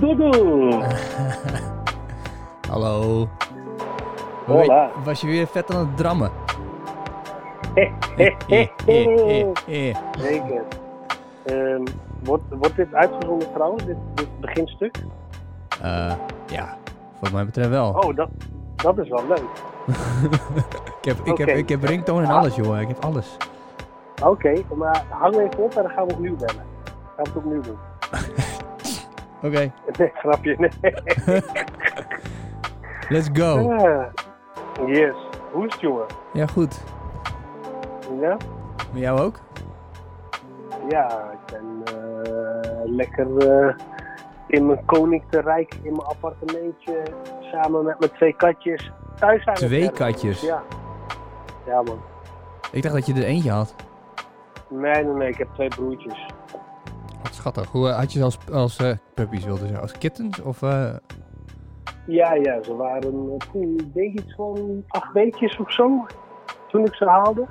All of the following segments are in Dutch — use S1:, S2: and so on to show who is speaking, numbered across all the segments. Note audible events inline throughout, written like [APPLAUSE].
S1: Dudu! [LAUGHS]
S2: Was je weer vet aan het drammen? [LAUGHS] Eh, eh, eh.
S1: Zeker. Ehm, wordt, wordt dit uitgezonden trouwens, dit, dit beginstuk?
S2: Ja, wat mij betreft wel.
S1: Oh, dat, dat is wel leuk. [LAUGHS]
S2: ik, heb, ik, heb, ik heb ringtone en alles, joh. Ik heb alles.
S1: Oké, maar hang even op en dan gaan we opnieuw bellen. Gaan we het opnieuw doen. [LAUGHS]
S2: Oké,
S1: Nee, grapje. Nee.
S2: let's go.
S1: Yes. Hoe is het, jongen?
S2: Ja, goed.
S1: Ja?
S2: Met jou ook?
S1: Ja, ik ben eh, lekker eh, in mijn koninklijk in mijn appartementje samen met mijn twee katjes thuis aan
S2: Twee katjes?
S1: Ja. Ja, man.
S2: Ik dacht dat je er eentje had.
S1: Nee, nee, nee, ik heb twee broertjes.
S2: Wat schattig. Hoe eh, had je ze als, als puppies, wilde zeggen? Als kittens? Of,
S1: Ja, ja, ze waren eh, toen, ik denk iets van acht weekjes of zo. Toen ik ze haalde.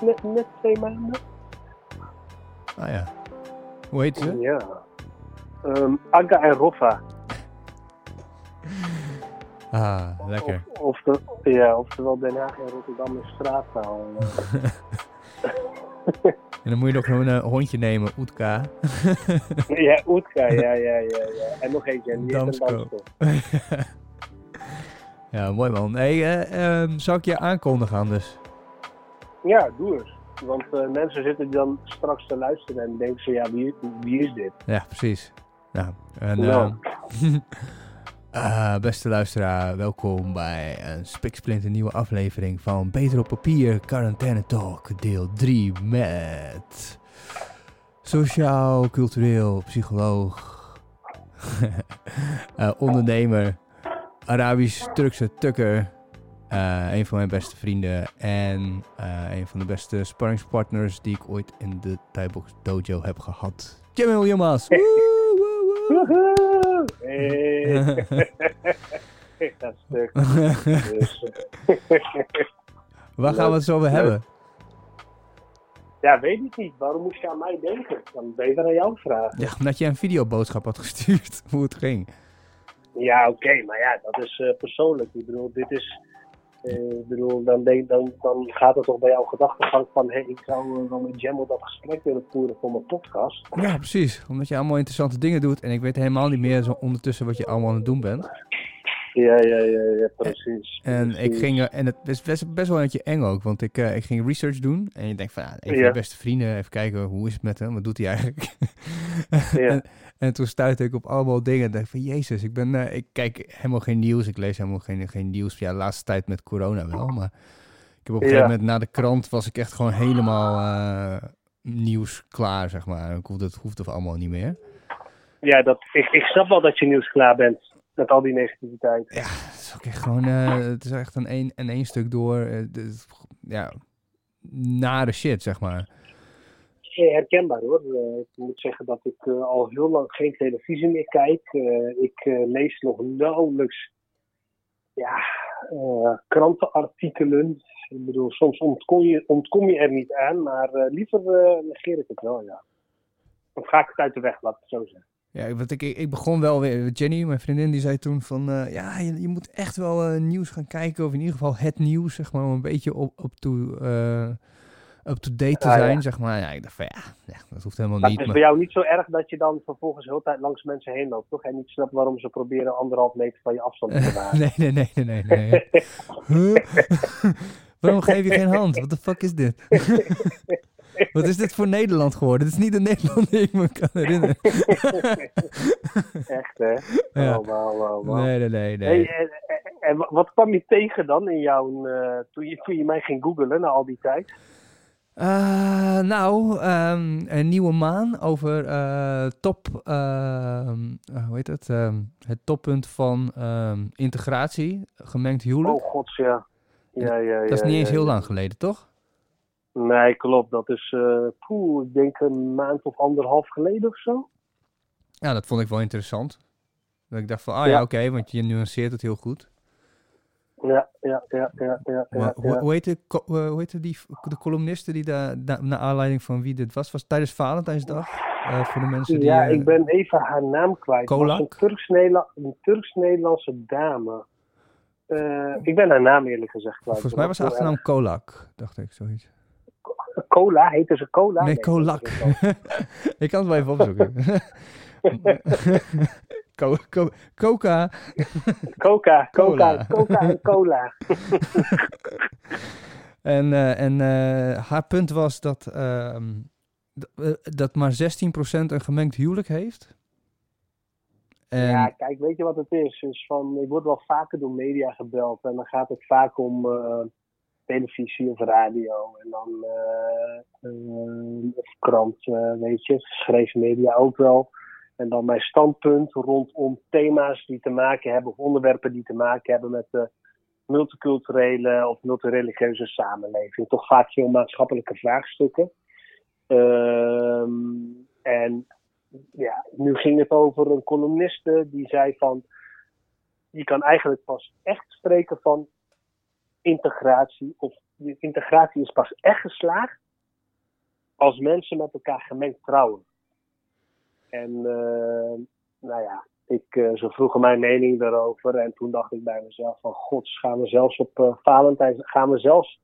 S1: Net, net twee maanden.
S2: ah ja. Hoe heet ze?
S1: Ja. Ehm, Aga en Roffa. [LAUGHS]
S2: Ah, lekker.
S1: Of, of de, ja, oftewel Den Haag en Rotterdam is straattaal. [LAUGHS]
S2: En dan moet je nog een hondje nemen, Oetka. [LAUGHS]
S1: ja, Oetka, ja, ja, ja, ja. En nog eentje, en
S2: Damsko. [LAUGHS] ja, mooi man. Hey, zal ik je aankondigen anders?
S1: Ja, doe eens. Want eh, mensen zitten dan straks te luisteren en denken ze, ja, wie, wie is dit?
S2: Ja, precies. Ja, en,
S1: Ja. [LAUGHS]
S2: ah, beste luisteraar, welkom bij een spiksplinter nieuwe aflevering van Beter op Papier Quarantaine Talk, deel 3 met sociaal, cultureel, psycholoog, [LAUGHS] eh, ondernemer, Arabisch-Turkse tukker, eh, een van mijn beste vrienden en eh, een van de beste sparringspartners die ik ooit in de Thaibox Dojo heb gehad. Jamil Yilmaz. Woe, [LAUGHS]
S1: dat stuk. Dus, [LAUGHS]
S2: Waar gaan we het zo over hebben?
S1: ja, weet ik niet. Waarom moest je aan mij denken? Dan beter aan jou vragen.
S2: Ja, omdat je een videoboodschap had gestuurd, [LAUGHS] hoe het ging.
S1: Ja, oké, maar ja, dat is eh, persoonlijk. Ik bedoel, dit is. Eh, ik bedoel, dan, denk, dan, dan gaat het toch bij jouw gedachtegang van: hé, ik zou eh, wel met Jamal dat gesprek willen voeren voor mijn podcast.
S2: Ja, precies. Omdat je allemaal interessante dingen doet en ik weet helemaal niet meer zo ondertussen wat je allemaal aan het doen bent.
S1: Ja, ja, ja, ja precies.
S2: En ik ging, eh, en het is best, best wel een beetje eng ook, want ik, eh, ik ging research doen en je denkt van, ja, een van
S1: Ja.
S2: je beste vrienden, even kijken, hoe is het met hem, wat doet hij eigenlijk? [LAUGHS]
S1: Ja.
S2: en, en toen stuitte ik op allemaal dingen en dacht van, jezus, ik ben, eh, ik kijk helemaal geen nieuws, ik lees helemaal geen, geen nieuws, ja, de laatste tijd met corona wel, maar ik heb op een gegeven moment na de krant was ik echt gewoon helemaal eh, nieuws klaar, zeg maar. Ik hoefde, het hoefde allemaal niet meer.
S1: Ja, dat, ik, ik snap wel dat je nieuws klaar bent met al die negativiteit.
S2: Ja, het is ook echt gewoon, eh, het is echt een één, een één stuk door, ja, nare shit, zeg maar.
S1: Eh, Herkenbaar hoor. Eh, ik moet zeggen dat ik eh, al heel lang geen televisie meer kijk. Ik lees nog nauwelijks ja, krantenartikelen. Ik bedoel, soms ontkom je, ontkom je er niet aan, maar liever negeer ik het wel, ja. Of ga ik het uit de weg, het zo zeggen.
S2: Ja, want ik, ik begon wel weer, Jenny, mijn vriendin, die zei toen van, ja, je, je moet echt wel nieuws gaan kijken, of in ieder geval het nieuws, zeg maar, een beetje op, op to, eh, up-to-date te
S1: ja.
S2: zijn, zeg maar. Ja, ik dacht van, ja, dat hoeft helemaal
S1: Maar
S2: niet.
S1: het is
S2: Maar,
S1: bij jou niet zo erg dat je dan vervolgens heel de tijd langs mensen heen loopt, toch? En niet snapt waarom ze proberen anderhalf meter van je afstand te [LAUGHS] bewaren.
S2: nee, nee, nee, nee, nee. nee. Huh? [LAUGHS] Waarom geef je geen hand? What the fuck is dit? [LAUGHS] Wat is dit voor Nederland geworden? Dit is niet de Nederland die ik me kan herinneren.
S1: Echt, hè?
S2: Ja.
S1: Oh.
S2: Nee, nee, nee, nee.
S1: Hey, en, en- en wa- wat kwam je tegen dan in jouw, eh, toen, je, toen je mij ging googelen na al die tijd?
S2: Eh, nou, ehm, een nieuwe maan over eh, top, eh, hoe heet het? Ehm, het toppunt van integratie, gemengd huwelijk.
S1: Oh gods, ja. Ja, ja,
S2: Dat is niet eens heel lang geleden, toch?
S1: Nee, klopt. Dat is, eh poeh, ik denk een maand of anderhalf geleden of zo.
S2: Ja, dat vond ik wel interessant. Dat ik dacht van, ah ja,
S1: Ja.
S2: oké, want je nuanceert het heel goed.
S1: Ja, ja, ja, ja, ja.
S2: Maar
S1: ja,
S2: hoe, hoe heette, eh, hoe heette die, de columniste die daar, na, naar aanleiding van wie dit was? Was tijdens Valentijnsdag? Eh, voor de mensen die...
S1: Ja,
S2: eh,
S1: ik ben even haar naam kwijt.
S2: Kolak?
S1: Een Turks-Nederla- een Turks-Nederlandse dame. Ik ben haar naam eerlijk gezegd kwijt.
S2: Volgens mij was
S1: Dat
S2: achternaam Kolak, dacht ik, zoiets.
S1: erg. Cola, heette ze Cola?
S2: nee,
S1: dat
S2: Kolak. [LAUGHS] ik kan het wel even opzoeken. [LAUGHS] [LAUGHS] Co- co- Coca.
S1: Coca, [LAUGHS]
S2: Cola.
S1: Coca, Coca en Cola. [LAUGHS]
S2: En, eh, en eh, haar punt was dat, ehm, eh, dat maar 16% een gemengd huwelijk heeft. En,
S1: Ja, kijk, weet je wat het is? is van, ik word wel vaker door media gebeld en dan gaat het vaak om televisie of radio en dan of krant, weet je, geschreven media ook wel. En dan mijn standpunt rondom thema's die te maken hebben of onderwerpen die te maken hebben met de multiculturele of multireligieuze samenleving. Toch vaak veel maatschappelijke vraagstukken. Ehm, en ja, nu ging het over een columniste die zei van, je kan eigenlijk pas echt spreken van integratie, of integratie is pas echt geslaagd als mensen met elkaar gemengd trouwen. En eh, nou ja, ik, eh, ze vroegen mijn mening daarover en toen dacht ik bij mezelf van, gods, gaan we zelfs op eh Valentijn, gaan we zelfs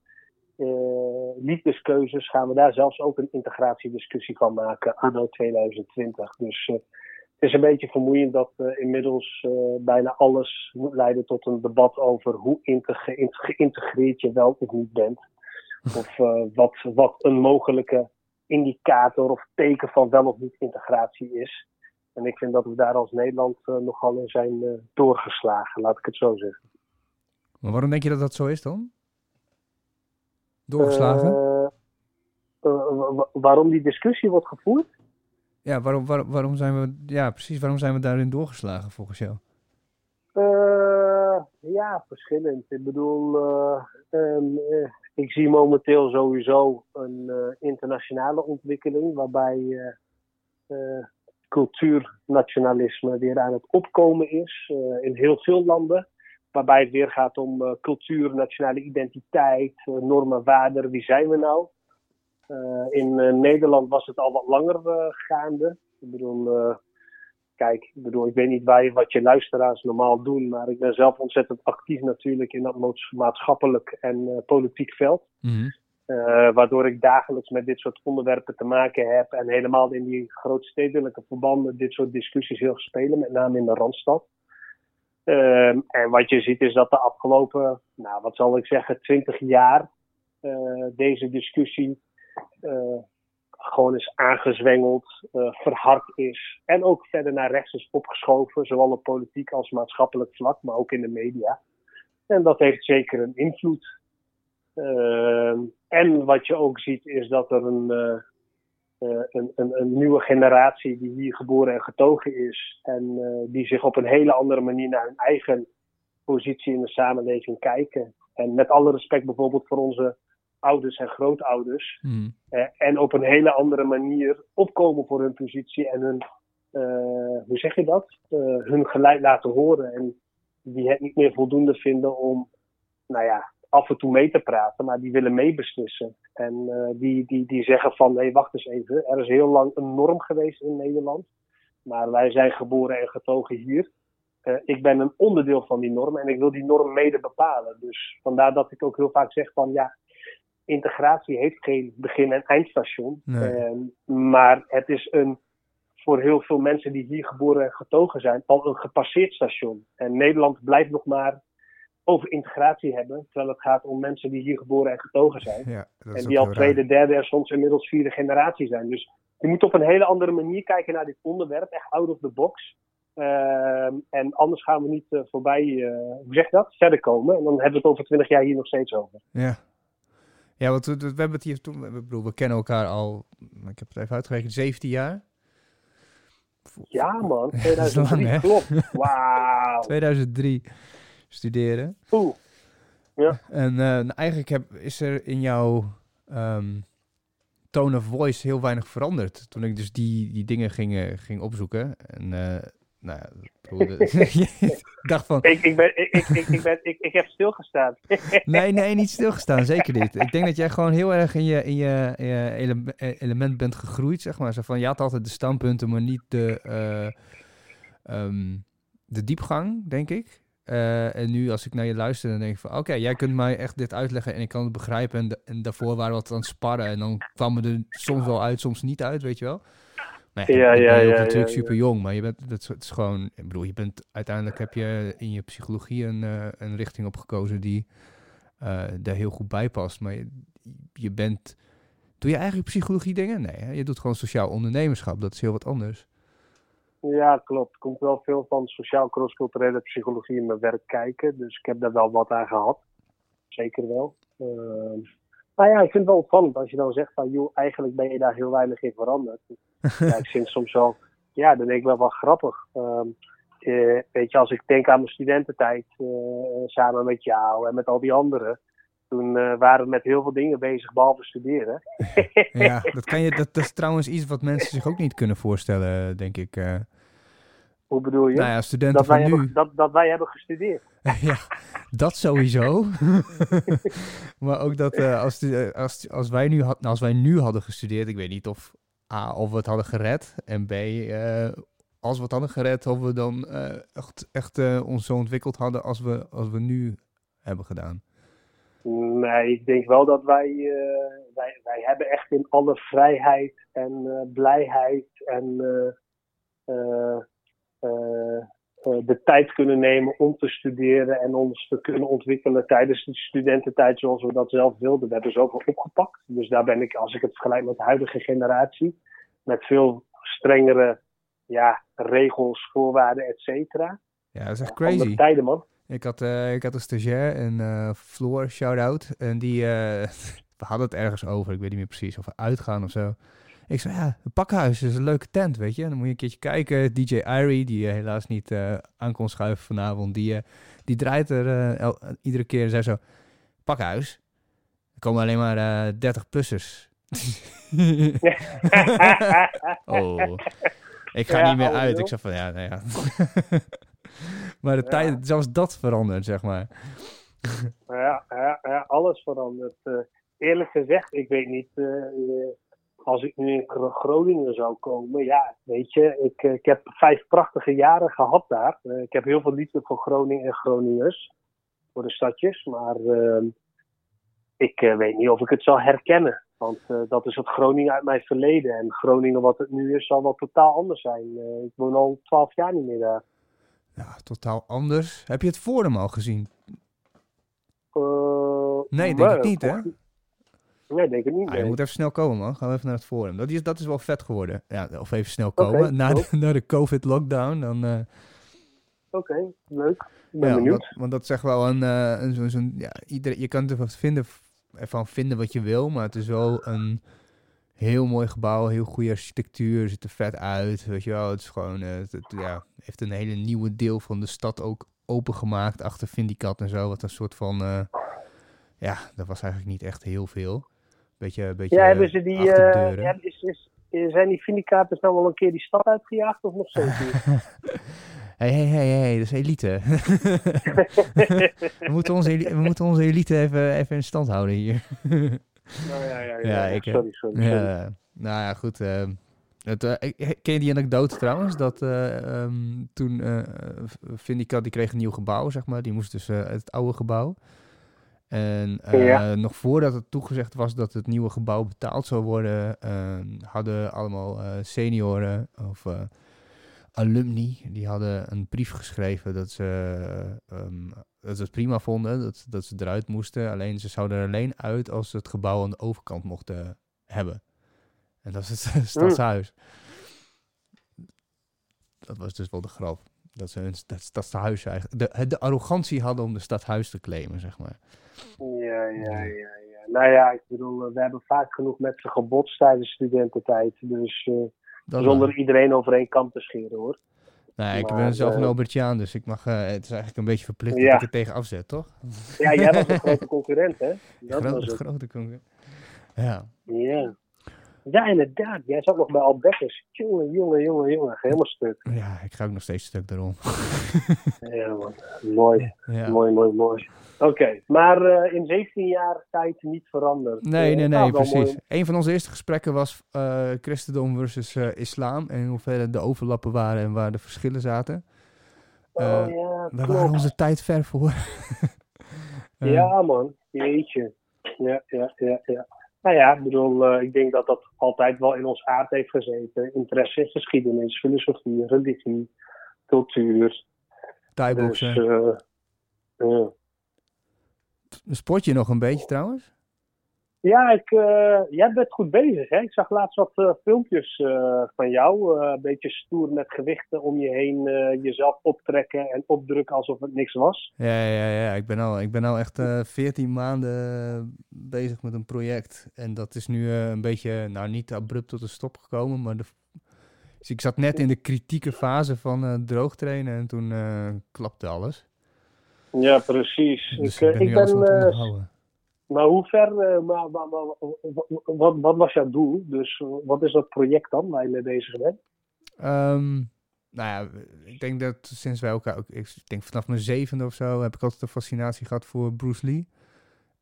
S1: eh, liefdeskeuzes, gaan we daar zelfs ook een integratiediscussie van maken anno 2020. Dus het is een beetje vermoeiend dat inmiddels bijna alles moet leiden tot een debat over hoe geïntegreerd je wel of niet bent. [LAUGHS] Of wat, wat een mogelijke indicator of teken van wel of niet integratie is. En ik vind dat we daar als Nederland eh, nogal in zijn eh, doorgeslagen, laat ik het zo zeggen.
S2: Maar waarom denk je dat dat zo is dan? Doorgeslagen?
S1: Eh, wa- wa- waarom die discussie wordt gevoerd?
S2: ja, waarom, waarom, waarom zijn we... Ja, precies. Waarom zijn we daarin doorgeslagen volgens jou?
S1: Ja, verschillend. Ik bedoel, eh, ehm, eh, ik zie momenteel sowieso een eh, internationale ontwikkeling waarbij cultuurnationalisme weer aan het opkomen is in heel veel landen. Waarbij het weer gaat om cultuur, nationale identiteit, normen, waarden. Wie zijn we nou? In Nederland was het al wat langer gaande. Ik bedoel, kijk, ik bedoel, ik weet niet waar je, wat je luisteraars normaal doen, maar ik ben zelf ontzettend actief natuurlijk in dat maats- maatschappelijk en eh, politiek veld.
S2: Mhm.
S1: Eh, waardoor ik dagelijks met dit soort onderwerpen te maken heb. En helemaal in die grootstedelijke verbanden dit soort discussies heel spelen, met name in de Randstad. Ehm, en wat je ziet is dat de afgelopen, nou wat zal ik zeggen, twintig jaar eh, deze discussie gewoon is aangezwengeld, eh, verhard is. En ook verder naar rechts is opgeschoven, zowel op politiek als maatschappelijk vlak, maar ook in de media. En dat heeft zeker een invloed. Ehm, en wat je ook ziet is dat er een, eh, eh, een, een, een nieuwe generatie die hier geboren en getogen is. En die zich op een hele andere manier naar hun eigen positie in de samenleving kijken. En met alle respect bijvoorbeeld voor onze ouders en grootouders. Eh, en op een hele andere manier opkomen voor hun positie en hun, eh, hoe zeg je dat? Eh, hun gelijk laten horen. En die het niet meer voldoende vinden om, nou ja, af en toe mee te praten, maar die willen meebeslissen. En eh, die, die, die zeggen van, nee, wacht eens even. Er is heel lang een norm geweest in Nederland. Maar wij zijn geboren en getogen hier. Ik ben een onderdeel van die norm en ik wil die norm mede bepalen. Dus vandaar dat ik ook heel vaak zeg van, ja, integratie heeft geen begin- en eindstation.
S2: Nee.
S1: Ehm, maar het is een, voor heel veel mensen die hier geboren en getogen zijn, al een gepasseerd station. En Nederland blijft nog maar over integratie hebben, terwijl het gaat om mensen die hier geboren en getogen zijn.
S2: Ja,
S1: En die al tweede,
S2: raar.
S1: derde en soms inmiddels vierde generatie zijn. Dus je moet op een hele andere manier kijken naar dit onderwerp, echt out of the box. Ehm, en anders gaan we niet eh, voorbij, eh, hoe zeg je dat, verder komen. En dan hebben we het over twintig jaar hier nog steeds over.
S2: Ja. Ja, want we, we hebben het hier toen... We, bedoel, we kennen elkaar al... Ik heb het even uitgerekend. 17 jaar.
S1: Ja man, [LAUGHS]
S2: is lang,
S1: 2003,
S2: hè?
S1: klopt. [LAUGHS] Wauw.
S2: 2003 studeren.
S1: Oeh. Ja.
S2: En eh, nou, eigenlijk heb, is er in jouw ehm, tone of voice heel weinig veranderd. Toen ik dus die, die dingen ging, ging opzoeken. En eh, nou ja, [LAUGHS] [LAUGHS] ik dacht van...
S1: Ik, ik, ben, ik, ik, ik, ben, ik, ik heb stilgestaan. [LAUGHS]
S2: Nee, nee, niet stilgestaan. Zeker niet. Ik denk dat jij gewoon heel erg in je, in je, in je ele- element bent gegroeid, zeg maar. Zo van, je had altijd de standpunten, maar niet de, eh, ehm, de diepgang, denk ik. Eh, en nu, als ik naar je luister, dan denk ik van... Oké, jij kunt mij echt dit uitleggen en ik kan het begrijpen. En, da- en daarvoor waren we wat aan het sparren. En dan kwam het er soms wel uit, soms niet uit, weet je wel. Nou
S1: Ja,
S2: je
S1: ja, ja,
S2: natuurlijk
S1: ja,
S2: super jong, maar je bent, dat is, het is gewoon... Ik bedoel, je bent, uiteindelijk heb je in je psychologie een, eh, een richting op gekozen die eh, daar heel goed bij past. Maar je, je bent... Doe je eigenlijk psychologie dingen? Nee, hè? je doet gewoon sociaal ondernemerschap. Dat is heel wat anders.
S1: Ja, klopt. Er komt wel veel van sociaal crossculturele psychologie in mijn werk kijken. Dus ik heb daar wel wat aan gehad. Zeker wel. Ehm maar ja, ik vind het wel opvallend als je dan zegt van, joh, eigenlijk ben je daar heel weinig in veranderd. [LAUGHS] ja, ik vind het soms wel, ja, dan denk ik wel wel grappig. Ehm, eh, weet je, als ik denk aan mijn studententijd, eh, samen met jou en met al die anderen. Toen eh, waren we met heel veel dingen bezig, behalve studeren. [LAUGHS]
S2: Ja, [LAUGHS] dat, kan je, dat, dat is trouwens iets wat mensen zich ook niet kunnen voorstellen, denk ik.
S1: Hoe bedoel je?
S2: nou ja, studenten
S1: dat, wij
S2: van nu...
S1: hebben, dat, dat wij hebben gestudeerd.
S2: ja, dat sowieso. maar ook dat als, als, als, wij nu had, als wij nu hadden gestudeerd, ik weet niet of A, of we het hadden gered. En B, eh, als we het hadden gered, of we dan eh, echt, echt eh, ons zo ontwikkeld hadden als we, als we nu hebben gedaan.
S1: Nee, ik denk wel dat wij, wij, wij hebben echt in alle vrijheid en blijheid en de tijd kunnen nemen om te studeren en ons te kunnen ontwikkelen tijdens de studententijd zoals we dat zelf wilden. We hebben zoveel opgepakt. Dus daar ben ik, als ik het vergelijk met de huidige generatie, met veel strengere ja, regels, voorwaarden, et cetera.
S2: Ja, dat is echt
S1: Andere
S2: crazy.
S1: tijden, man.
S2: Ik had, eh, ik had een stagiair, en eh Floor, shout-out. En die, eh, [LAUGHS] we hadden het ergens over, ik weet niet meer precies, of uitgaan of zo. Ik zei, ja, het pakhuis is een leuke tent, weet je. Dan moet je een keertje kijken. DJ Irie, die eh, helaas niet eh, aan kon schuiven vanavond, die, eh, die draait er el- iedere keer en zei zo, pakhuis, er komen alleen maar eh 30-plussers. [LAUGHS] oh, ik ga
S1: Ja,
S2: niet meer uit.
S1: joh.
S2: Ik zei van, ja, nou ja. [LAUGHS] maar de
S1: Ja.
S2: tijd, zelfs dat verandert, zeg maar.
S1: Ja, ja, ja alles verandert. Eerlijk gezegd, ik weet niet. Als ik nu in Gro- Groningen zou komen, ja, weet je, ik, eh, ik heb vijf prachtige jaren gehad daar. Eh, ik heb heel veel liefde voor Groningen en Groningers, voor de stadjes, maar eh, ik eh, weet niet of ik het zal herkennen. Want dat is het Groningen uit mijn verleden. En Groningen wat het nu is, zal wel totaal anders zijn. Ik woon al twaalf jaar niet meer daar.
S2: Ja, totaal anders. Heb je het Forum al gezien? Nee, denk ik niet, hè?
S1: Nee, denk ik niet.
S2: Ah, je
S1: nee.
S2: moet even snel komen, man. Gaan we even naar het Forum. Dat is, dat is wel vet geworden. Ja, of even snel komen. na, de, na de COVID-lockdown, dan... eh,
S1: Oké, leuk. Ik ben
S2: ja,
S1: benieuwd.
S2: Want, want dat echt wel een... eh, een zo'n ja, iedereen, je kan er wat vinden, ervan vinden wat je wil, maar het is wel een heel mooi gebouw, heel goede architectuur, ziet er vet uit, weet je wel. Het is gewoon, eh, het, het- ja, heeft een hele nieuwe deel van de stad ook opengemaakt achter Vindicat en zo, wat een soort van, ja, dat was eigenlijk niet echt heel veel. Beetje, beetje
S1: Ja, hebben ze die, ja, is, is, zijn die Vindicators nou wel een keer die stad uitgejaagd of nog steeds niet?
S2: Hé, hé, hé, hé, dat is elite. [LAUGHS] we, moeten onze, we moeten onze elite even, even in stand houden hier. [LAUGHS]
S1: Nou, ja, ja, ja,
S2: Ja,
S1: ja,
S2: ik, eh,
S1: sorry, sorry. sorry.
S2: Ja, nou ja, goed. eh, het, ken je die anekdote trouwens? Dat eh, ehm, toen eh Vindicat, die kreeg een nieuw gebouw, zeg maar. Die moest dus het oude gebouw. En eh,
S1: Ja.
S2: nog voordat het toegezegd was dat het nieuwe gebouw betaald zou worden, ehm, hadden allemaal eh, senioren of eh, alumni, die hadden een brief geschreven dat ze, ehm, dat ze het prima vonden, dat, dat ze eruit moesten. Alleen ze zouden er alleen uit als ze het gebouw aan de overkant mochten hebben. En dat is het [LAUGHS] stadshuis. Dat was dus wel de grap. Dat ze hun dat stadshuis eigenlijk... De, de arrogantie hadden om de stadhuis te claimen, zeg maar.
S1: Ja, ja, ja, ja. Nou ja, ik bedoel, eh, we hebben vaak genoeg met ze gebotst tijdens studententijd. Dus eh,
S2: Dat is
S1: zonder iedereen over één kam te scheren hoor.
S2: Nee, ik
S1: Maar,
S2: ben zelf een
S1: eh,
S2: Albertiaan, dus ik mag, eh, het is eigenlijk een beetje verplicht dat
S1: Ja.
S2: ik er tegen afzet, toch?
S1: Ja, jij was een grote concurrent, hè? [LAUGHS] Dat was het.
S2: grote concurrent. Ja.
S1: Ja. Ja, inderdaad. Jij zat nog bij Albertus. Jongen, jongen, jongen, jongen. Helemaal stuk.
S2: ja, ik ga ook nog steeds stuk daarom. [LAUGHS]
S1: Ja, man. Mooi.
S2: ja.
S1: Mooi, mooi, mooi. Oké, maar eh, in 17 jaar tijd niet veranderd.
S2: Nee,
S1: Eh,
S2: nee,
S1: nou,
S2: nee, precies.
S1: mooi.
S2: Een van onze eerste gesprekken was eh, christendom versus islam. En in hoeverre de overlappen waren en waar de verschillen zaten.
S1: Oh, ja,
S2: We waren onze tijd ver voor. [LAUGHS]
S1: Ja, man. Jeetje. Ja, ja, ja, ja. Nou ja, ik bedoel, eh, ik denk dat dat altijd wel in ons aard heeft gezeten. Interesse in geschiedenis, filosofie, religie, cultuur.
S2: Thai-boksen.
S1: Dus, eh, ja.
S2: Sport je nog een beetje trouwens?
S1: Ja, ik, eh, jij bent goed bezig. Hè? Ik zag laatst wat eh, filmpjes eh, van jou. een beetje stoer met gewichten om je heen. jezelf optrekken en opdrukken alsof het niks was.
S2: Ja, ja, ja. Ik ben al, ik ben al echt eh 14 maanden bezig met een project. En dat is nu een beetje, nou niet abrupt tot een stop gekomen, maar de, dus ik zat net in de kritieke fase van droogtrainen en toen klapte alles.
S1: Ja, precies.
S2: Dus
S1: ik,
S2: ik ben
S1: ik ben. Maar hoe ver, eh, maar, maar, maar, wat, was jouw doel? Dus eh, wat is dat project dan waar je mee bezig bent?
S2: Ehm, nou ja, ik denk dat sinds wij elkaar ook, ik denk vanaf mijn zevende of zo, heb ik altijd een fascinatie gehad voor Bruce Lee.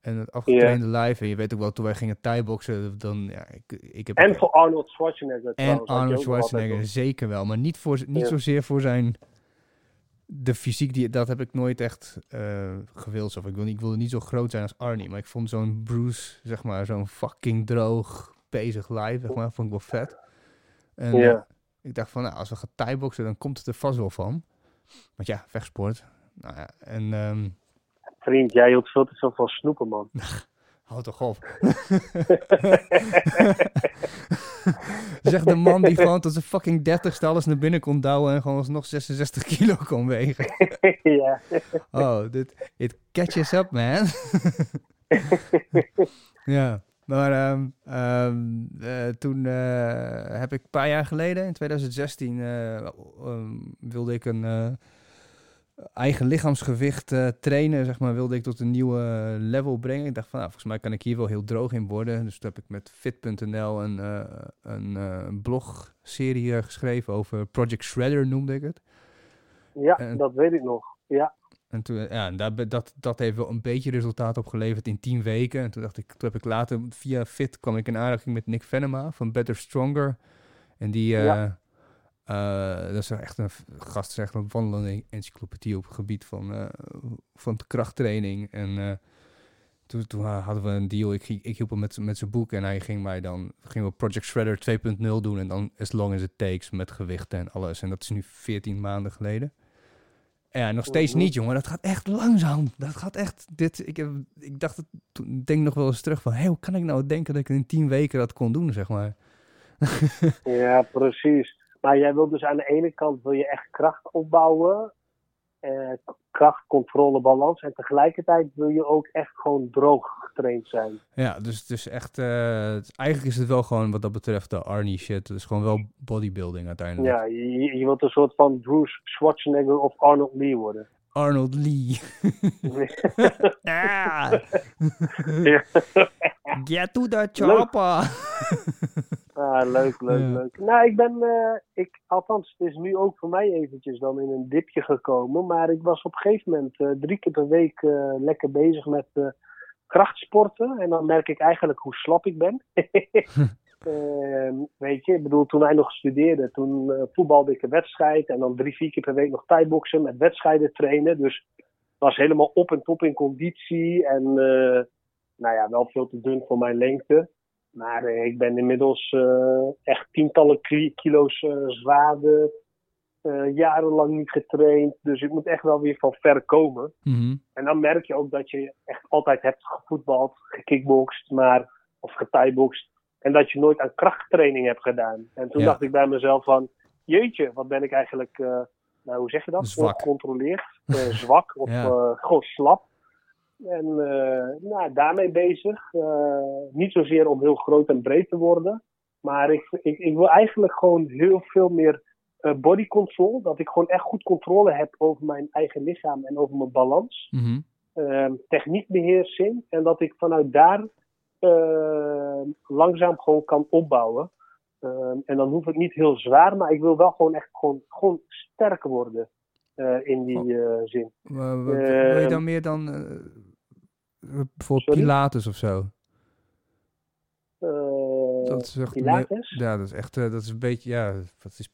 S2: En het afgetrainde live. En je weet ook wel, toen wij gingen thai-boksen, dan, ja, ik, ik heb...
S1: En voor Arnold Schwarzenegger
S2: En
S1: trouwens,
S2: Arnold Schwarzenegger, zeker wel. Maar niet, voor, niet zozeer voor zijn... De fysiek, die, dat heb ik nooit echt eh gewild. Of ik, wil, niet- ik wilde niet zo groot zijn als Arnie. Maar ik vond zo'n Bruce, zeg maar, zo'n fucking droog bezig live, zeg maar, vond ik wel vet. En
S1: Ja.
S2: eh, ik dacht van, nou, als we gaan thai-boksen, dan komt het er vast wel van. Want ja, vechtsport. Nou ja, en... ehm
S1: Vriend, jij hield veel te veel van snoepen, man. [LAUGHS]
S2: Houd toch op. [LAUGHS] [LAUGHS] [LAUGHS] zeg de man die gewoon tot zijn fucking 30 alles naar binnen kon douwen en gewoon alsnog 66 kilo kon wegen. [LAUGHS]
S1: ja.
S2: Oh, dit, it catches up, man. [LAUGHS] ja, maar ehm, ehm, eh, toen eh, heb ik een paar jaar geleden, in 2016, eh, ehm, wilde ik een eigen lichaamsgewicht eh, trainen, zeg maar, wilde ik tot een nieuwe level brengen. Ik dacht van, nou, volgens mij kan ik hier wel heel droog in worden. Dus toen heb ik met fit.nl een, eh, een blogserie geschreven over Project Shredder, noemde ik het.
S1: ja,
S2: En-
S1: dat weet ik nog. Ja,
S2: En toen, ja, en daar, be- dat, dat heeft wel een beetje resultaat opgeleverd in tien weken. En toen dacht ik, toen heb ik later via Fit kwam ik in aanraking met Nick Venema van Better Stronger. En die,
S1: Ja.
S2: Eh, dat is echt een gast, is echt een wandelende encyclopedie op het gebied van, eh, van krachttraining. En eh, toen, toen ha- hadden we een deal. Ik, ik hielp hem met, met zijn boek en hij ging mij dan, gingen we Project Shredder 2.0 doen. En dan as long as it takes met gewichten en alles. En dat is nu 14 maanden geleden. Ja, nog steeds niet, jongen. Dat gaat echt langzaam. Dat gaat echt. Dit, ik, heb, ik dacht, het, toen- ik denk nog wel eens terug van, hé, hoe kan ik nou denken dat ik in tien weken dat kon doen, zeg maar. [LAUGHS]
S1: ja, precies. Maar jij wil dus aan de ene kant wil je echt kracht opbouwen. eh, kracht, controle, balans. En tegelijkertijd wil je ook echt gewoon droog getraind zijn.
S2: Ja, dus het is echt, eh, eigenlijk is het wel gewoon wat dat betreft de Arnie shit. Het is gewoon wel bodybuilding uiteindelijk.
S1: Ja, je, je wilt een soort van Bruce Schwarzenegger of Arnold Lee worden.
S2: Arnold Lee. [LAUGHS] ah, get to the chopper.
S1: Ah, leuk, leuk,
S2: Ja.
S1: leuk. Nou, ik ben, eh, ik, althans, het is nu ook voor mij eventjes dan in een dipje gekomen. Maar ik was op een gegeven moment eh, drie keer per week eh, lekker bezig met krachtsporten. En dan merk ik eigenlijk hoe slap ik ben. [LAUGHS] [LAUGHS] Ehm, weet je, ik bedoel, toen wij nog studeerden, toen voetbalde ik een wedstrijd. En dan drie, vier keer per week nog tijdboksen met wedstrijden trainen. Dus was helemaal op en top in conditie. En nou ja, wel veel te dun voor mijn lengte. Maar eh, ik ben inmiddels eh, echt tientallen ki- kilo's eh, zwaarder. jarenlang niet getraind. Dus ik moet echt wel weer van ver komen.
S2: Mhm.
S1: En dan merk je ook dat je echt altijd hebt gevoetbald, gekickboxd, maar, of getaiboxd. En dat je nooit aan krachttraining hebt gedaan. En toen
S2: Ja.
S1: dacht ik bij mezelf van, jeetje, wat ben ik eigenlijk, eh, nou hoe zeg je dat?
S2: Zwak.
S1: Ongecontroleerd, zwak of
S2: Ja.
S1: gewoon slap. En eh, nou, daarmee bezig. Eh, niet zozeer om heel groot en breed te worden. Maar ik, ik, ik wil eigenlijk gewoon heel veel meer eh, body control. Dat ik gewoon echt goed controle heb over mijn eigen lichaam en over mijn balans.
S2: Mhm.
S1: Ehm, techniekbeheersing. En dat ik vanuit daar langzaam gewoon kan opbouwen. Ehm, en dan hoeft het niet heel zwaar, maar ik wil wel gewoon echt gewoon, gewoon sterker worden. Eh, in die eh, zin.
S2: Wa- wa- wil je
S1: Ehm,
S2: dan meer dan eh, bijvoorbeeld
S1: sorry?
S2: Pilates of zo?
S1: Eh,
S2: Dat is echt
S1: Pilates?
S2: Ja, dat is echt, eh, dat is een beetje, ja, wat is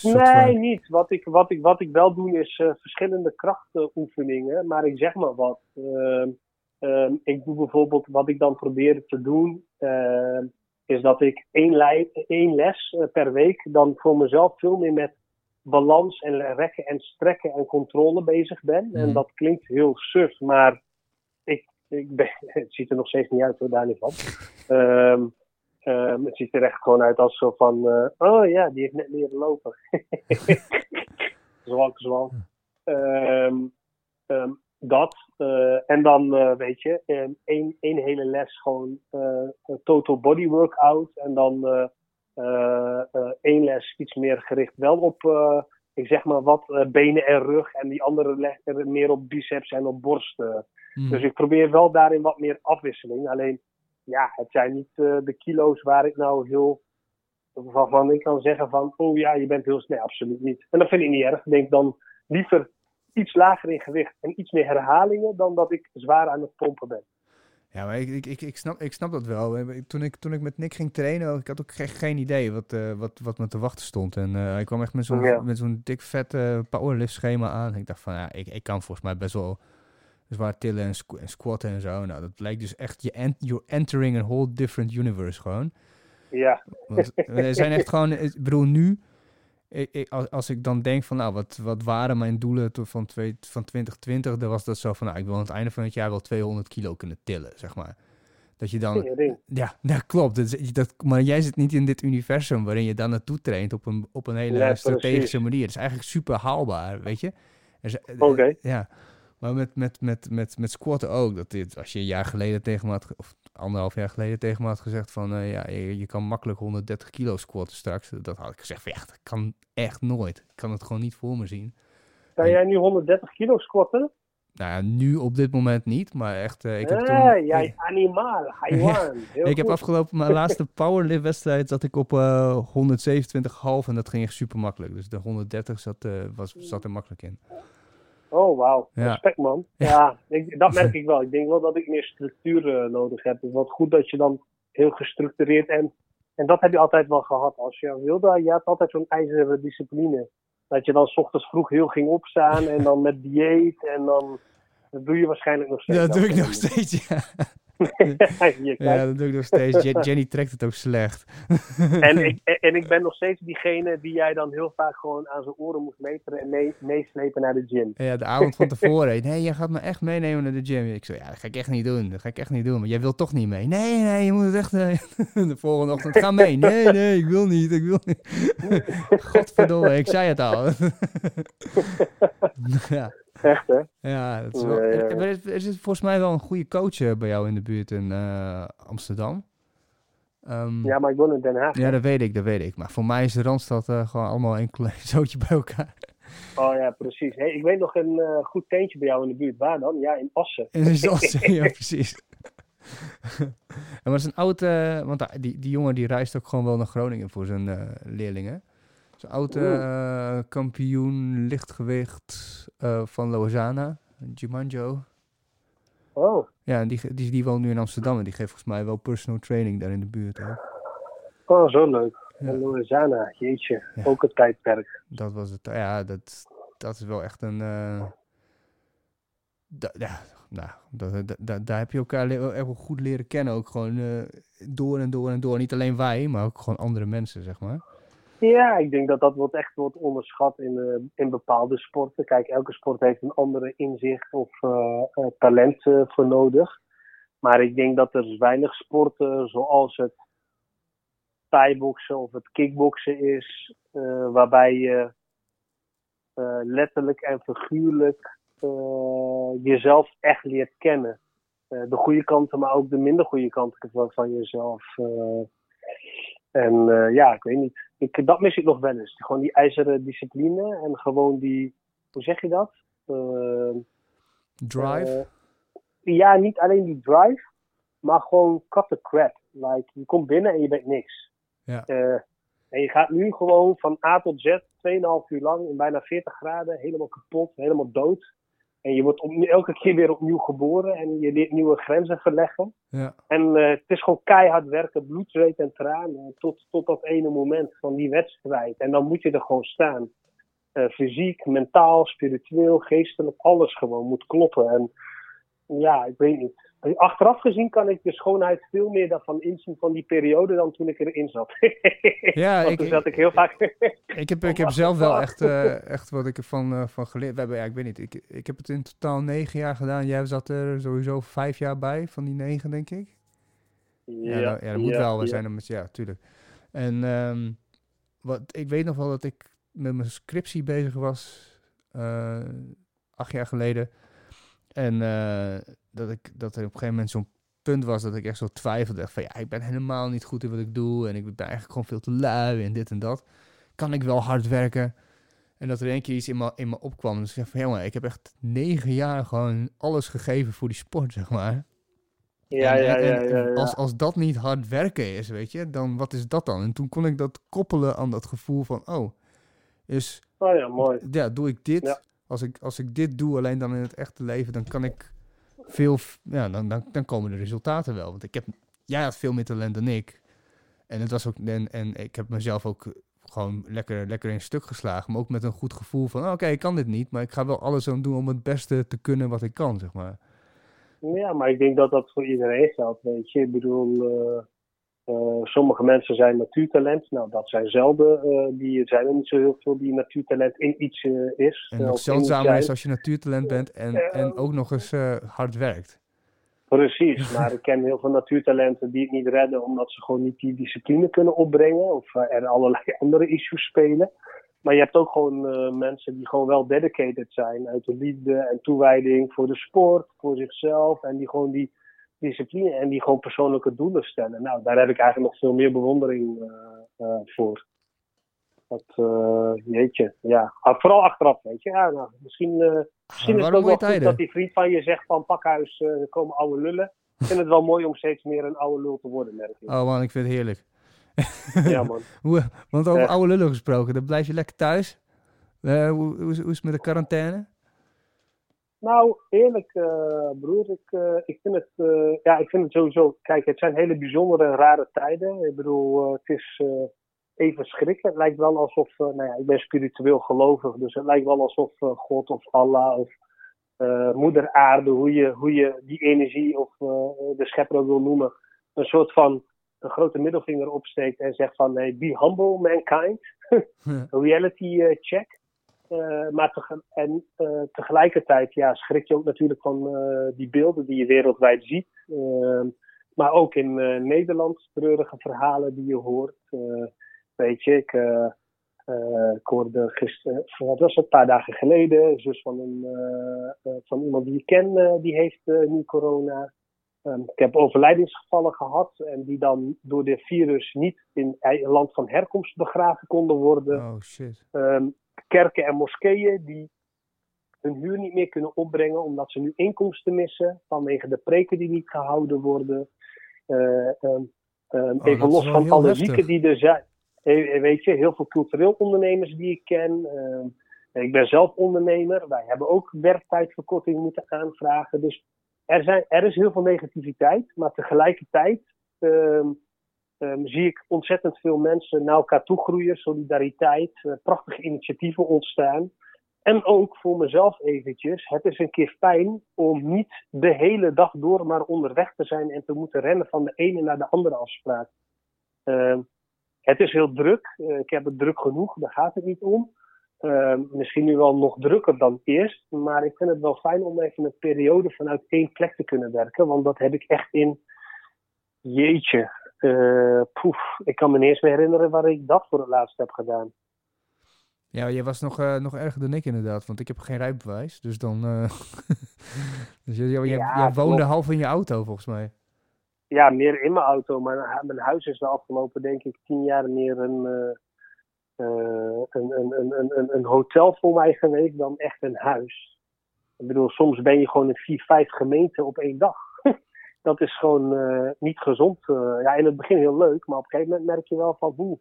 S2: soort
S1: Nee,
S2: van-
S1: niet. Wat ik, wat, ik, wat ik wel doe is eh, verschillende krachtoefeningen. Maar ik zeg maar wat. Ehm, ehm, ik doe bijvoorbeeld wat ik dan probeer te doen. is dat ik één, één les eh, per week dan voor mezelf veel meer met balans en rekken en strekken en controle bezig ben.
S2: Mhm.
S1: En dat klinkt heel suf, maar ik, ik ben, [LAUGHS] het ziet er nog steeds niet uit hoor, daar niet van. Ehm, ehm, het ziet er echt gewoon uit als zo van, eh, oh ja, die heeft net leren lopen. [LAUGHS] zwak, zwak. Ehm, ehm, dat. eh, en dan, eh, weet je, één, één hele les gewoon total body workout. En dan één les iets meer gericht wel op, eh, ik zeg maar wat, eh, benen en rug. En die andere les er meer op biceps en op borst. eh.
S2: Mhm.
S1: Dus ik probeer wel daarin wat meer afwisseling. Alleen, ja, het zijn niet eh, de kilo's waar ik nou heel. waarvan ik kan zeggen van, oh ja, je bent heel snel. absoluut niet. En dat vind ik niet erg. Ik denk dan liever iets lager in gewicht en iets meer herhalingen dan dat ik zwaar aan het pompen ben.
S2: Ja, maar ik, ik, ik, ik, snap, ik snap dat wel. Eh, Toen ik, toen ik met Nick ging trainen, ik had ook geen, geen idee wat, eh, wat, wat me te wachten stond. En eh, ik kwam echt met zo'n
S1: Ja.
S2: met zo'n dik vet powerlift schema aan. Ik dacht van, ja, ik, ik kan volgens mij best wel zwaar tillen en, squ- en squatten en zo. Nou, dat lijkt dus echt, je ent, you're entering a whole different universe gewoon.
S1: Ja,
S2: Want we zijn echt [LAUGHS] gewoon, ik bedoel nu, ik, ik, als, als ik dan denk van, nou, wat, wat waren mijn doelen van, twee, van 2020, dan was dat zo van, nou, ik wil aan het einde van het jaar wel 200 kilo kunnen tillen, zeg maar. Dat je dan, ja, ja klopt. Dat, dat, maar jij zit niet in dit universum waarin je dan naartoe traint op een, op een hele
S1: Ja,
S2: strategische
S1: precies.
S2: manier. Het is eigenlijk super haalbaar, weet je. Eh,
S1: Oké.
S2: Ja, maar met, met, met, met, met squatten ook. Dat dit, als je een jaar geleden tegen me had, of anderhalf jaar geleden tegen me had gezegd van, eh, ja, je, je kan makkelijk 130 kilo squatten straks. Dat had ik gezegd van, ja, dat kan echt nooit. Ik kan het gewoon niet voor me zien.
S1: Kan jij nu 130 kilo squatten?
S2: Nou ja, nu op dit moment niet, maar echt, eh, ik heb toen...
S1: Jij animaal, haiwan. [LAUGHS]
S2: Ik heb afgelopen mijn [LAUGHS] laatste powerlift wedstrijd zat ik op eh 127,5 en dat ging echt super makkelijk. Dus de 130 zat, was, zat er makkelijk in.
S1: Oh, wauw.
S2: Ja.
S1: Respect, man. Ja, ik, dat [LAUGHS] merk ik wel. Ik denk wel dat ik meer structuur eh, nodig heb. Het is wat goed dat je dan heel gestructureerd en... En dat heb je altijd wel gehad. Als je wilde, je had altijd zo'n ijzeren discipline. Dat je dan 's ochtends vroeg heel ging opstaan en dan met dieet en dan... Dat doe je waarschijnlijk nog steeds.
S2: Ja, dat doe ik nog steeds, ja. [LAUGHS] Ja, dat doe ik nog steeds. Je- Jenny trekt het ook slecht.
S1: En [LAUGHS] ik, en ik ben nog steeds diegene die jij dan heel vaak gewoon aan zijn oren moest meteren en mee, meeslepen naar de gym.
S2: Ja, de avond van tevoren. [LAUGHS] Nee, jij gaat me echt meenemen naar de gym. Ik zo, ja, dat ga ik echt niet doen. Dat ga ik echt niet doen. Maar jij wilt toch niet mee? Nee, nee, je moet het echt... eh, de volgende ochtend, ga mee. Nee, nee, ik wil niet, ik wil niet. Godverdomme, ik zei het al. ja,
S1: Echt, hè?
S2: ja, dat is wel... Er, er er zit volgens mij wel een goede coach eh, bij jou in de buurt in eh, Amsterdam. Ehm,
S1: Ja, maar ik woon in Den Haag.
S2: ja, dat weet ik, dat weet ik. Maar voor mij is de Randstad eh, gewoon allemaal een klein [LAUGHS] zootje bij elkaar.
S1: Oh ja, precies. Hey, ik weet nog een goed tentje bij jou in de buurt. Waar dan? Ja, in Assen.
S2: En is dat, ja, precies. [LAUGHS] en is een oud, eh, want die, die jongen die reist ook gewoon wel naar Groningen voor zijn leerlingen. Zo'n oud eh, kampioen lichtgewicht eh, van Lozana, Jumanjo.
S1: Oh,
S2: Ja, die, die, die woont nu in Amsterdam en die geeft volgens mij wel personal training daar in de buurt. Hè.
S1: oh zo leuk.
S2: Ja.
S1: Louisiana, jeetje.
S2: Ja.
S1: Ook een tijdperk.
S2: Dat was het. Ja, dat, dat is wel echt een. eh, da- ja, nou, daar heb je elkaar echt wel goed leren kennen. Ook gewoon door en door en door. Niet alleen wij, maar ook gewoon andere mensen, zeg maar.
S1: Ja, ik denk dat dat wordt echt wordt onderschat in, eh, in bepaalde sporten. Kijk, elke sport heeft een andere inzicht of eh, talent voor nodig. Maar ik denk dat er weinig sporten zoals het thai-boksen of het kickboksen is, waarbij je letterlijk en figuurlijk jezelf echt leert kennen. De goede kanten, maar ook de minder goede kanten van, van jezelf. Eh. En eh, ja, ik weet niet. Ik, dat mis ik nog wel eens. Gewoon die ijzeren discipline en gewoon die, hoe zeg je dat? Uh,
S2: drive?
S1: ja, niet alleen die drive, maar gewoon cut the crap. Like, je komt binnen en je bent niks.
S2: Ja.
S1: en je gaat nu gewoon van A tot Z, 2,5 uur lang in bijna 40 graden, helemaal kapot, helemaal dood. En je wordt elke keer weer opnieuw geboren en je leert nieuwe grenzen verleggen.
S2: Ja.
S1: En uh, het is gewoon keihard werken, bloed, zweet en tranen. Tot, tot dat ene moment van die wedstrijd. En dan moet je er gewoon staan. Uh, fysiek, mentaal, spiritueel, geestelijk, alles gewoon moet kloppen. En ja, ik weet niet. Achteraf gezien kan ik de schoonheid veel meer daarvan inzien van die periode dan toen ik erin zat. [LAUGHS]
S2: Ja, ik,
S1: toen zat ik heel vaak. [LAUGHS]
S2: ik heb, ik heb zelf wel echt, uh, [LAUGHS] echt wat ik ervan uh, van geleerd. We hebben, ja, ik weet niet, ik, ik heb het in totaal negen jaar gedaan. Jij zat er sowieso vijf jaar bij, van die negen, denk ik.
S1: Ja,
S2: ja, dat, ja, dat moet wel. We zijn er met, ja, tuurlijk. En um, wat, ik weet nog wel dat ik met mijn scriptie bezig was, uh, acht jaar geleden. En dat, ik, dat er op een gegeven moment zo'n punt was dat ik echt zo twijfelde. Van ja, ik ben helemaal niet goed in wat ik doe. En ik ben eigenlijk gewoon veel te lui en dit en dat. Kan ik wel hard werken? En dat er een keer iets in me, in me opkwam. Dus ik zeg van, jongen, ik heb echt negen jaar gewoon alles gegeven voor die sport, zeg maar.
S1: Ja,
S2: en,
S1: ja, ja, ja, ja.
S2: Als, als dat niet hard werken is, weet je, dan wat is dat dan? En toen kon ik dat koppelen aan dat gevoel van, oh, is,
S1: Oh ja, mooi.
S2: ja, doe ik dit,
S1: Ja.
S2: als, ik, als ik dit doe alleen dan in het echte leven, dan kan ik veel, ja, dan, dan, komen de resultaten wel. Want ik heb, jij had veel meer talent dan ik. En het was ook, en, en ik heb mezelf ook gewoon lekker, lekker in stuk geslagen. Maar ook met een goed gevoel van, oh, oké, ik kan dit niet, maar ik ga wel alles aan doen om het beste te kunnen wat ik kan, zeg maar.
S1: Ja, maar ik denk dat dat voor iedereen geldt, weet je. Ik bedoel, eh, eh, sommige mensen zijn natuurtalent. Nou, dat zijn zelden. eh, die zijn er niet zo heel veel die natuurtalent in iets eh, is.
S2: En nog zeldzamer
S1: zijn.
S2: is als je natuurtalent bent en, en ook nog eens hard werkt.
S1: Precies, [LAUGHS] maar ik ken heel veel natuurtalenten die het niet redden omdat ze gewoon niet die discipline kunnen opbrengen of er allerlei [LAUGHS] andere issues spelen. Maar je hebt ook gewoon mensen die gewoon wel dedicated zijn uit de liefde en toewijding voor de sport, voor zichzelf en die gewoon die discipline en die gewoon persoonlijke doelen stellen. Nou, daar heb ik eigenlijk nog veel meer bewondering eh, eh, voor. Dat, eh jeetje, ja. Ah, Vooral achteraf, weet je. Ja, nou, misschien, misschien is het ook wel goed dat die vriend van je zegt van pakhuis, er komen oude lullen. Ik vind het wel mooi om steeds meer een oude lul te worden, merk ik.
S2: Oh man, ik vind het heerlijk. [LAUGHS]
S1: Ja, man. [LAUGHS]
S2: Hoe, want over
S1: Echt.
S2: oude lullen gesproken, dan blijf je lekker thuis. Hoe, hoe, hoe is het met de quarantaine?
S1: Nou, eerlijk, eh, broer, ik, eh, ik, vind het, eh, ja, ik vind het sowieso. Kijk, het zijn hele bijzondere en rare tijden. Ik bedoel, het is even schrikken. Het lijkt wel alsof, nou ja, ik ben spiritueel gelovig, dus het lijkt wel alsof God of Allah of Moeder Aarde, hoe je, hoe je die energie of de schepper ook wil noemen, een soort van een grote middelvinger opsteekt en zegt van, hey, be humble, mankind. [LAUGHS] reality check. Eh, maar tege- en eh, tegelijkertijd ja, schrik je ook natuurlijk van eh, die beelden die je wereldwijd ziet. Eh, maar ook in Nederland treurige verhalen die je hoort. Weet je, ik, ik hoorde gisteren, wat was het, een paar dagen geleden, een zus van, een, van iemand die ik ken, die heeft nu corona. Ehm, ik heb overlijdingsgevallen gehad en die dan door dit virus niet in eigen land van herkomst begraven konden worden
S2: Oh shit.
S1: ehm, kerken en moskeeën die hun huur niet meer kunnen opbrengen omdat ze nu inkomsten missen vanwege de preken die niet gehouden worden. Eh, ehm, ehm,
S2: Oh,
S1: even los van alle
S2: heftig.
S1: zieken die er zijn. Eh, weet je, heel veel cultureel ondernemers die ik ken. Ehm, ik ben zelf ondernemer. Wij hebben ook werktijdverkorting moeten aanvragen. Dus er, zijn, er is heel veel negativiteit. Maar tegelijkertijd ehm, zie ik ontzettend veel mensen naar elkaar toe groeien, solidariteit, eh, prachtige initiatieven ontstaan. En ook voor mezelf eventjes, het is een keer fijn om niet de hele dag door maar onderweg te zijn en te moeten rennen van de ene naar de andere afspraak. Ehm, het is heel druk, Eh, ik heb het druk genoeg, daar gaat het niet om. Ehm, misschien nu wel nog drukker dan eerst, maar ik vind het wel fijn om even een periode vanuit één plek te kunnen werken, want dat heb ik echt in, jeetje, eh, poef, ik kan me niet eens meer herinneren waar ik dat voor het laatst heb gedaan.
S2: Ja, jij was nog, eh, nog erger dan ik inderdaad, want ik heb geen rijbewijs. Dus dan... eh, [LAUGHS] dus jij, jij,
S1: Ja,
S2: jij woonde
S1: klopt.
S2: half in je auto volgens mij.
S1: ja, meer in mijn auto. Maar mijn huis is de afgelopen, denk ik, tien jaar meer een, uh, een, een, een, een, een hotel voor mij geweest dan echt een huis. Ik bedoel, soms ben je gewoon in vier, vijf gemeenten op één dag. Dat is gewoon uh, niet gezond. Uh, ja, in het begin heel leuk, maar op een gegeven moment merk je wel van hoe.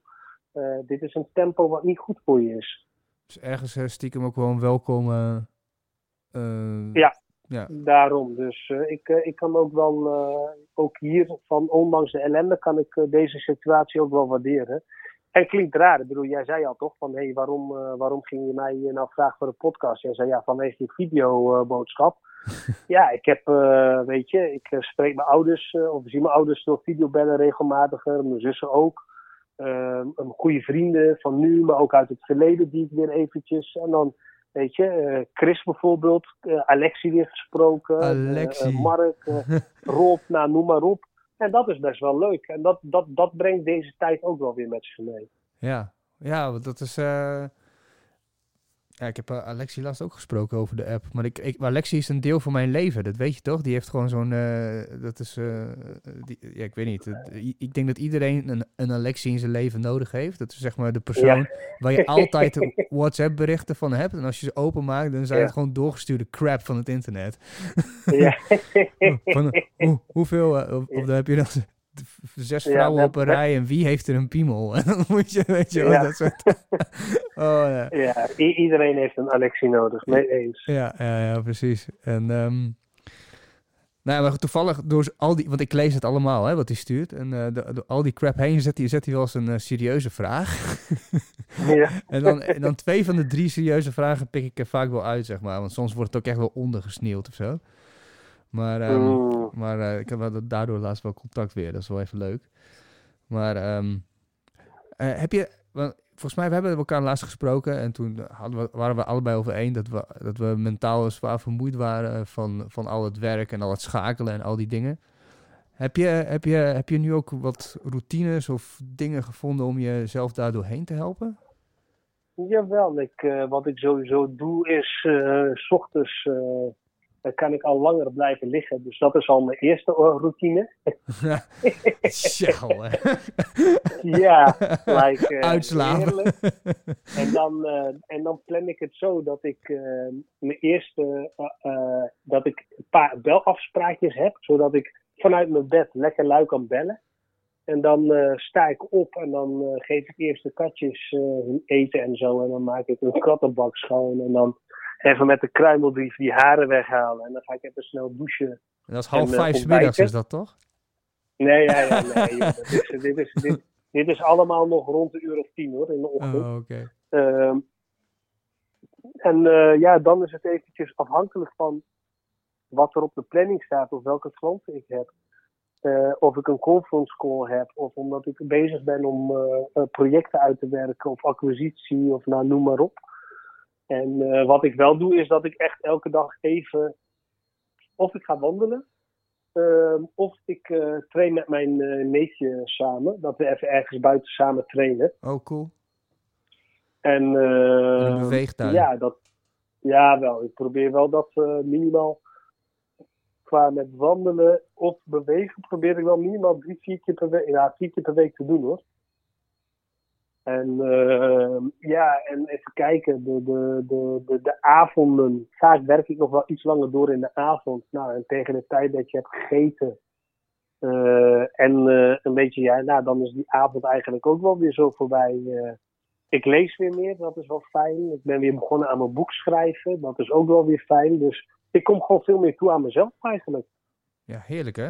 S1: dit is een tempo wat niet goed voor je is.
S2: Dus ergens stiekem ook wel een welkom.
S1: ja, ja. Daarom. Dus ik, ik kan ook wel, ook hier van ondanks de ellende, kan ik deze situatie ook wel waarderen. En klinkt raar. Ik bedoel, jij zei al toch van, hé, hey, waarom, waarom ging je mij nou vragen voor een podcast? Jij zei ja, vanwege je videoboodschap. [LAUGHS] ja, ik heb, weet je, ik spreek mijn ouders, of zie mijn ouders door videobellen regelmatiger, mijn zussen ook. een goede vrienden van nu, maar ook uit het verleden die ik weer eventjes. En dan Weet je, uh, Chris bijvoorbeeld, uh, Alexi weer gesproken,
S2: Alexi.
S1: Uh, Mark, [LAUGHS] Rob, nou, noem maar op. En dat is best wel leuk. En dat, dat, dat brengt deze tijd ook wel weer met zich mee.
S2: Ja, ja dat is ja, ik heb uh, Alexi laatst ook gesproken over de app. Maar ik, ik, Alexi is een deel van mijn leven, dat weet je toch? Die heeft gewoon zo'n. Uh, dat is. Uh, die, ja, ik weet niet. ik denk dat iedereen een, een Alexi in zijn leven nodig heeft. Dat is zeg maar de persoon waar je altijd [LAUGHS] WhatsApp-berichten van hebt. En als je ze openmaakt, dan zijn het gewoon doorgestuurde crap van het internet. Ja. [LAUGHS] van, hoe, hoeveel. of, of dan heb je dan zes vrouwen op een rij en wie heeft er een piemel? En [LAUGHS] dan moet je, weet je, ja. dat soort... [LAUGHS]
S1: oh, ja. ja, iedereen heeft een Alexie nodig, mee eens.
S2: Ja, ja, ja, precies. En, um, nou, maar toevallig door al die, want ik lees het allemaal, hè, wat hij stuurt. En uh, door al die crap heen zet hij, zet hij wel eens een uh, serieuze vraag. [LAUGHS] ja. en, dan, en dan twee van de drie serieuze vragen pik ik er vaak wel uit, zeg maar. Want soms wordt het ook echt wel ondergesneeuwd of zo. Maar, um, maar uh, ik heb daardoor laatst wel contact weer. Dat is wel even leuk. Maar um, uh, heb je... Want volgens mij, we hebben elkaar laatst gesproken. En toen hadden we, waren we allebei over één dat we, dat we mentaal zwaar vermoeid waren van, van al het werk en al het schakelen en al die dingen. Heb je, heb, je, heb je nu ook wat routines of dingen gevonden om jezelf daar doorheen te helpen?
S1: Jawel, ik, uh, wat ik sowieso doe is s ochtends dan kan ik al langer blijven liggen. Dus dat is al mijn eerste routine.
S2: Sjouw, [LAUGHS] [LAUGHS]
S1: ja, like, uh,
S2: Uitslapen. [LAUGHS]
S1: En dan, uh, en dan plan ik het zo dat ik uh, mijn eerste, dat ik een paar belafspraakjes heb. Zodat ik vanuit mijn bed lekker lui kan bellen. En dan sta ik op en dan geef ik eerst de katjes hun eten en zo. En dan maak ik een kattenbak schoon. En dan even met de kruimelbrief die haren weghalen. En dan ga ik even snel douchen.
S2: En dat is half en, vijf uh, middags, is dat toch?
S1: Nee, ja, ja, nee. [LAUGHS] joh, dit, is, dit, is, dit, dit, is allemaal nog rond de uur of tien hoor, in de ochtend.
S2: Oh, oké.
S1: Okay. Uh, en uh, ja, dan is het eventjes afhankelijk van wat er op de planning staat of welke klanten ik heb. Uh, of ik een conference call heb, of omdat ik bezig ben om uh, projecten uit te werken, of acquisitie, of nou, noem maar op. En uh, wat ik wel doe, is dat ik echt elke dag even. Of ik ga wandelen. Uh, of ik uh, train met mijn neefje samen. Dat we even ergens buiten samen trainen.
S2: Oh, cool.
S1: En.
S2: een beweegtuin.
S1: Ja, dat, ja, wel. Ik probeer wel dat minimaal. Qua met wandelen of bewegen, probeer ik wel minimaal drie, vier keer per week. Ja, vier keer per week te doen hoor. En uh, ja, en even kijken, de, de, de, de, de avonden. Vaak werk ik nog wel iets langer door in de avond. Nou, en tegen de tijd dat je hebt gegeten. Uh, en uh, een beetje, ja, nou, dan is die avond eigenlijk ook wel weer zo voorbij. ik lees weer meer, dat is wel fijn. Ik ben weer begonnen aan mijn boek schrijven, dat is ook wel weer fijn. Dus ik kom gewoon veel meer toe aan mezelf eigenlijk.
S2: Ja, heerlijk hè?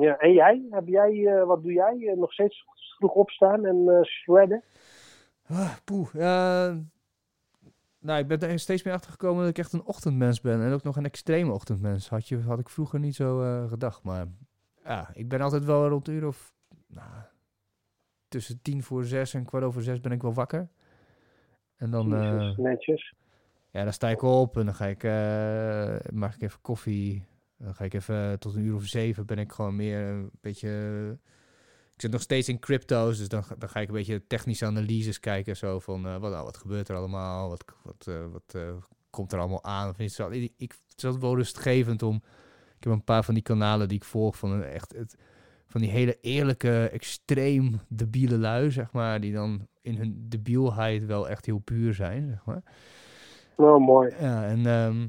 S1: Ja, en jij? Heb jij wat doe jij? nog steeds vroeg opstaan en uh, shredden?
S2: Ah, poeh, nou, ik ben er steeds meer achter gekomen dat ik echt een ochtendmens ben. En ook nog een extreme ochtendmens. Had, je, had ik vroeger niet zo gedacht. Maar ja, ik ben altijd wel rond uur of... Nou, tussen tien voor zes en kwart over zes ben ik wel wakker. En dan...
S1: Netjes.
S2: Ja, dan sta ik op en dan ga ik... Maak ik even koffie. Dan ga ik even tot een uur of zeven ben ik gewoon meer een beetje ik zit nog steeds in crypto's, dus dan, dan ga ik een beetje technische analyses kijken. Zo van, uh, wat, oh, wat gebeurt er allemaal? Wat, wat, uh, wat uh, komt er allemaal aan? Vind je het, ik, ik, het is wel rustgevend om ik heb een paar van die kanalen die ik volg van een echt het, van die hele eerlijke, extreem debiele lui, zeg maar, die dan in hun debielheid wel echt heel puur zijn, zeg maar.
S1: Oh, mooi.
S2: Ja, en ehm,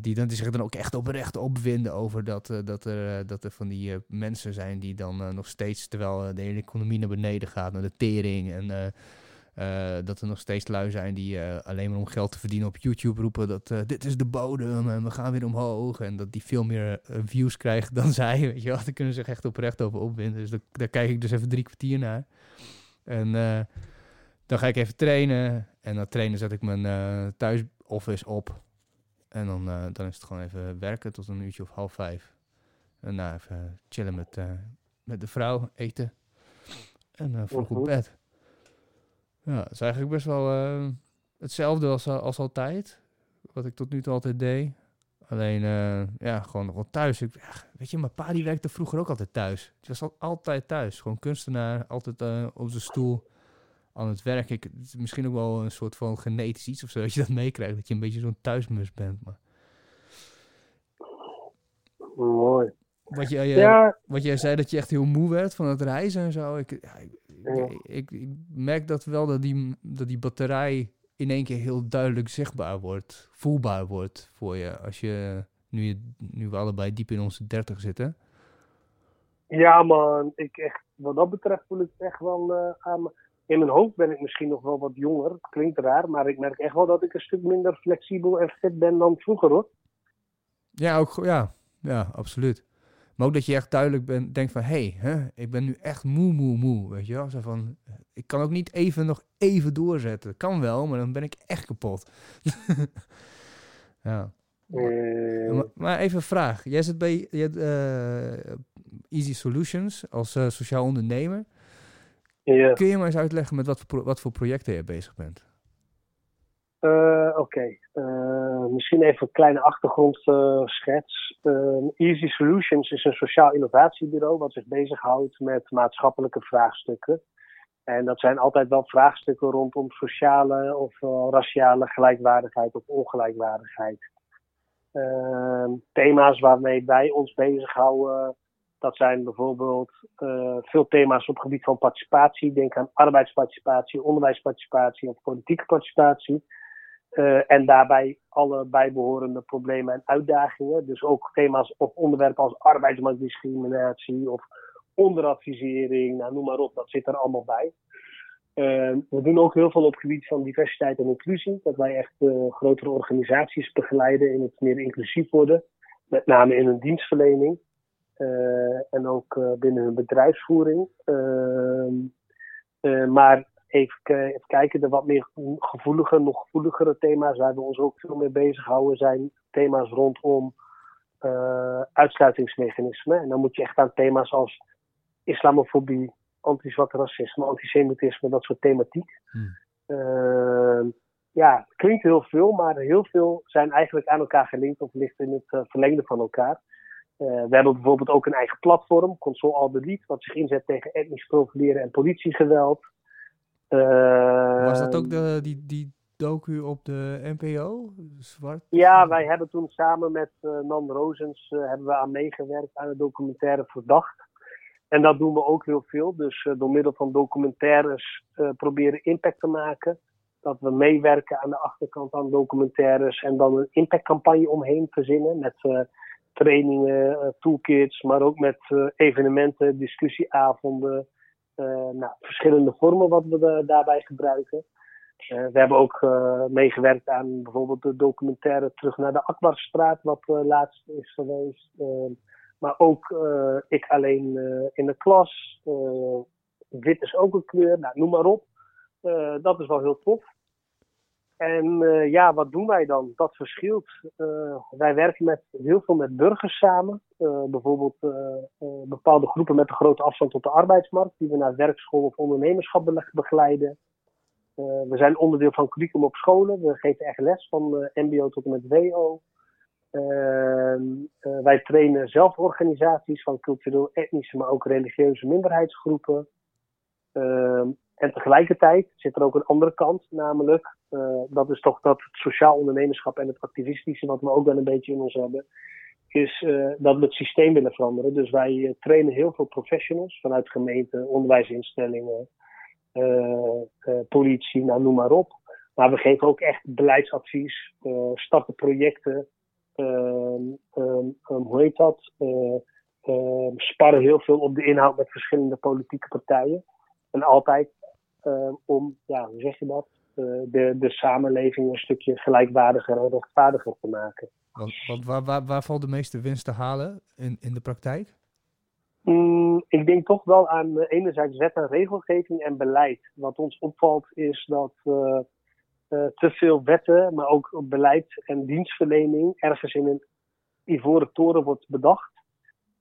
S2: die, dan, die zich dan ook echt oprecht opwinden over dat, uh, dat, er, uh, dat er van die mensen zijn die dan nog steeds, terwijl de hele economie naar beneden gaat, naar de tering en dat er nog steeds lui zijn die alleen maar om geld te verdienen op YouTube roepen dat dit is de bodem en we gaan weer omhoog. En dat die veel meer views krijgen dan [LAUGHS] zij. Weet je wel, daar kunnen ze zich echt oprecht over opwinden. Dus daar kijk ik dus even drie kwartier naar. En dan ga ik even trainen. En na trainen zet ik mijn thuisoffice op. En dan, dan is het gewoon even werken tot een uurtje of half vijf. En daarna even chillen met, met de vrouw, eten. En vroeg op bed. Ja, het is eigenlijk best wel hetzelfde als, als altijd. Wat ik tot nu toe altijd deed. Alleen, uh, ja, gewoon nog wel thuis. Ik, ja, weet je, mijn pa die werkte vroeger ook altijd thuis. Die was al, altijd thuis. Gewoon kunstenaar, altijd uh, op zijn stoel aan het werk. Ik, het is misschien ook wel een soort van genetisch iets of zo, dat je dat meekrijgt. Dat je een beetje zo'n thuismus bent. Maar...
S1: Mooi.
S2: Wat jij, ja. wat jij zei dat je echt heel moe werd van het reizen en zo. Ik, ja, ik, ik, ik, merk dat wel dat die, dat die batterij in één keer heel duidelijk zichtbaar wordt, voelbaar wordt voor je. Als je nu, je, nu we allebei diep in onze dertig zitten.
S1: Ja man, ik echt, wat dat betreft voel ik echt wel uh, aan in mijn hoofd ben ik misschien nog wel wat jonger. Klinkt raar, maar ik merk echt wel dat ik een stuk minder flexibel en fit ben dan vroeger hoor.
S2: Ja, ook, ja, ja absoluut. Maar ook dat je echt duidelijk bent, denkt van... hé, hey, ik ben nu echt moe, moe, moe. Weet je wel? Zo van, ik kan ook niet even nog even doorzetten. Kan wel, maar dan ben ik echt kapot. [LAUGHS] ja. Uh... Maar, maar, even een vraag. Jij zit bij je, uh, Easy Solutions als uh, sociaal ondernemer.
S1: Yeah.
S2: Kun je maar eens uitleggen met wat voor, wat voor projecten je bezig bent?
S1: Uh, Oké, okay. uh, misschien even een kleine achtergrondschets. Uh, Easy Solutions is een sociaal innovatiebureau wat zich bezighoudt met maatschappelijke vraagstukken. En dat zijn altijd wel vraagstukken rondom sociale of raciale gelijkwaardigheid of ongelijkwaardigheid. thema's waarmee wij ons bezighouden dat zijn bijvoorbeeld uh, veel thema's op het gebied van participatie. Denk aan arbeidsparticipatie, onderwijsparticipatie of politieke participatie. Uh, en daarbij alle bijbehorende problemen en uitdagingen. Dus ook thema's of onderwerpen als arbeidsmarktdiscriminatie of onderadvisering, nou, noem maar op, dat zit er allemaal bij. Uh, we doen ook heel veel op het gebied van diversiteit en inclusie. Dat wij echt grotere organisaties begeleiden in het meer inclusief worden. Met name in hun dienstverlening. Uh, en ook uh, binnen hun bedrijfsvoering. Uh, maar even, even, kijken, de wat meer gevoelige, nog gevoeligere thema's waar we ons ook veel mee bezighouden, zijn thema's rondom uitsluitingsmechanismen. En dan moet je echt aan thema's als islamofobie, anti-zwart racisme, antisemitisme, dat soort thematiek. Hmm. ja, het klinkt heel veel, maar heel veel zijn eigenlijk aan elkaar gelinkt of ligt in het verlengde van elkaar. Uh, we hebben bijvoorbeeld ook een eigen platform, Console All Delete, wat zich inzet tegen etnisch profileren en politiegeweld.
S2: Uh, Was dat ook de, die, die docu op de NPO? Zwart?
S1: Ja, wij hebben toen samen met uh, Nan Rozens hebben we aan meegewerkt aan de documentaire Verdacht. En dat doen we ook heel veel. Dus door middel van documentaires proberen impact te maken. Dat we meewerken aan de achterkant aan documentaires en dan een impactcampagne omheen verzinnen met trainingen, uh, toolkits, maar ook met uh, evenementen, discussieavonden. Uh, nou, verschillende vormen wat we daarbij gebruiken. we hebben ook meegewerkt aan bijvoorbeeld de documentaire Terug naar de Akbarstraat, wat laatst is geweest. maar ook Ik alleen in de klas. wit is ook een kleur, nou, noem maar op. dat is wel heel tof. En uh, ja, wat doen wij dan? Dat verschilt. Uh, wij werken met, heel veel met burgers samen. Uh, bijvoorbeeld bepaalde groepen met een grote afstand tot de arbeidsmarkt, die we naar werkschool of ondernemerschap begeleiden. we zijn onderdeel van curriculum op scholen. We geven echt les van MBO tot en met WO. Ehm, wij trainen zelforganisaties van cultureel-etnische, maar ook religieuze minderheidsgroepen. En tegelijkertijd zit er ook een andere kant, namelijk uh, dat is toch dat sociaal ondernemerschap en het activistische, wat we ook wel een beetje in ons hebben. is dat we het systeem willen veranderen. Dus wij trainen heel veel professionals vanuit gemeenten, onderwijsinstellingen, politie, nou, noem maar op. Maar we geven ook echt beleidsadvies, starten projecten. Ehm, ehm, ehm, hoe heet dat? sparren heel veel op de inhoud met verschillende politieke partijen. En altijd om, ja, hoe zeg je dat? de, de samenleving een stukje gelijkwaardiger en rechtvaardiger te maken.
S2: Want, want waar, waar, waar valt de meeste winst te halen in, in de praktijk?
S1: Mm, ik denk toch wel aan enerzijds wet en regelgeving en beleid. Wat ons opvalt is dat uh, uh, te veel wetten, maar ook beleid en dienstverlening ergens in een ivoren toren wordt bedacht.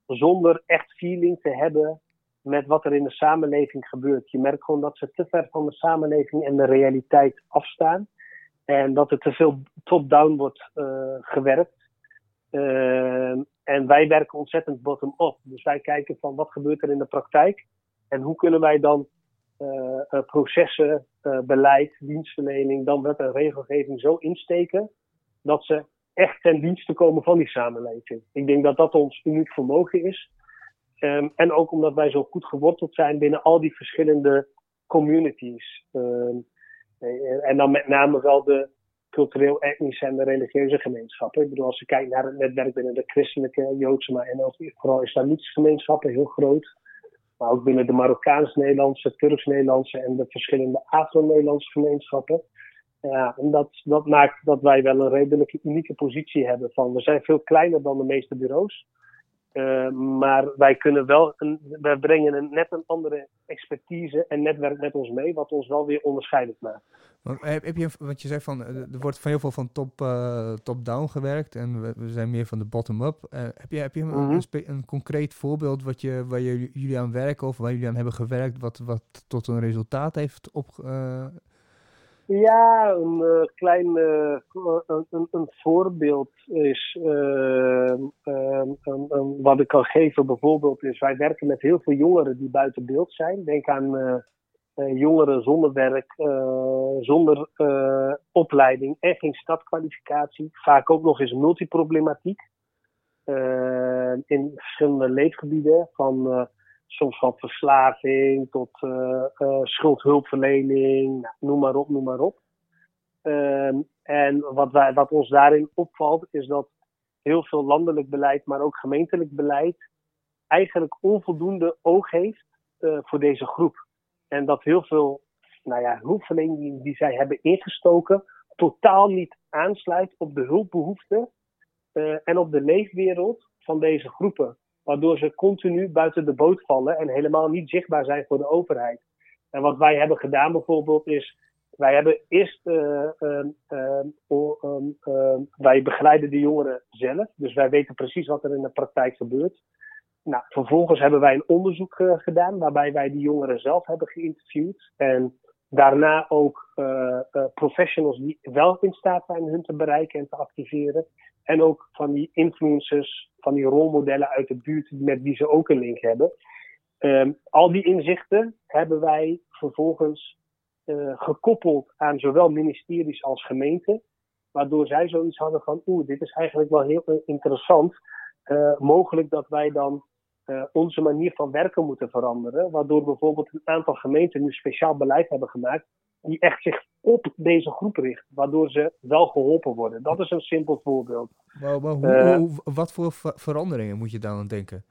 S1: Zonder echt feeling te hebben met wat er in de samenleving gebeurt. Je merkt gewoon dat ze te ver van de samenleving en de realiteit afstaan. En dat er te veel top-down wordt uh, gewerkt. Uh, en wij werken ontzettend bottom-up. Dus wij kijken van wat gebeurt er in de praktijk. En hoe kunnen wij dan uh, processen, beleid, dienstverlening, dan wet en regelgeving zo insteken. Dat ze echt ten dienste komen van die samenleving. Ik denk dat dat ons uniek vermogen is. Um, en ook omdat wij zo goed geworteld zijn binnen al die verschillende communities. Um, en dan met name wel de cultureel, etnische en de religieuze gemeenschappen. Ik bedoel, als je kijkt naar het netwerk binnen de christelijke, joodse, maar en ook vooral islamitische gemeenschappen, heel groot. Maar ook binnen de Marokkaans-Nederlandse, Turks-Nederlandse en de verschillende Afro-Nederlandse gemeenschappen. Ja, en dat, dat maakt dat wij wel een redelijke unieke positie hebben. Van, we zijn veel kleiner dan de meeste bureaus. Uh, maar wij kunnen wel, een, wij brengen een, net een andere expertise en netwerk met ons mee, wat ons wel weer onderscheidend maakt.
S2: Want, heb, heb je, wat je zegt van, er wordt van heel veel van top, uh, top-down gewerkt en we, we, zijn meer van de bottom-up. Uh, heb je, heb je mm -hmm. een, een, concreet voorbeeld wat je, waar je, jullie aan werken of waar jullie aan hebben gewerkt, wat, wat tot een resultaat heeft op,
S1: ja, een uh, klein uh, een, een, voorbeeld is uh, wat ik kan geven bijvoorbeeld is wij werken met heel veel jongeren die buiten beeld zijn. Denk aan jongeren zonder werk, zonder opleiding en geen stadkwalificatie. Vaak ook nog eens multiproblematiek in verschillende leefgebieden van soms van verslaving tot uh, uh, schuldhulpverlening, nou, noem maar op, noem maar op. Um, en wat, wij, wat ons daarin opvalt, is dat heel veel landelijk beleid, maar ook gemeentelijk beleid, eigenlijk onvoldoende oog heeft uh, voor deze groep. En dat heel veel nou ja, hulpverlening die, die zij hebben ingestoken, totaal niet aansluit op de hulpbehoeften en op de leefwereld van deze groepen waardoor ze continu buiten de boot vallen en helemaal niet zichtbaar zijn voor de overheid. En wat wij hebben gedaan bijvoorbeeld is, wij hebben eerst, uh, uh, uh, wij begeleiden de jongeren zelf, dus wij weten precies wat er in de praktijk gebeurt. Nou, vervolgens hebben wij een onderzoek uh, gedaan waarbij wij die jongeren zelf hebben geïnterviewd en daarna ook uh, uh, professionals die wel in staat zijn hun te bereiken en te activeren. En ook van die influencers, van die rolmodellen uit de buurt met wie ze ook een link hebben. Um, al die inzichten hebben wij vervolgens uh, gekoppeld aan zowel ministeries als gemeenten. Waardoor zij zoiets hadden van, oeh, dit is eigenlijk wel heel interessant. Mogelijk dat wij dan uh, onze manier van werken moeten veranderen. Waardoor bijvoorbeeld een aantal gemeenten nu speciaal beleid hebben gemaakt. Die echt zich op deze groep richt. Waardoor ze wel geholpen worden. Dat is een simpel voorbeeld.
S2: Maar, maar hoe, uh, hoe, wat voor veranderingen moet je dan aan denken?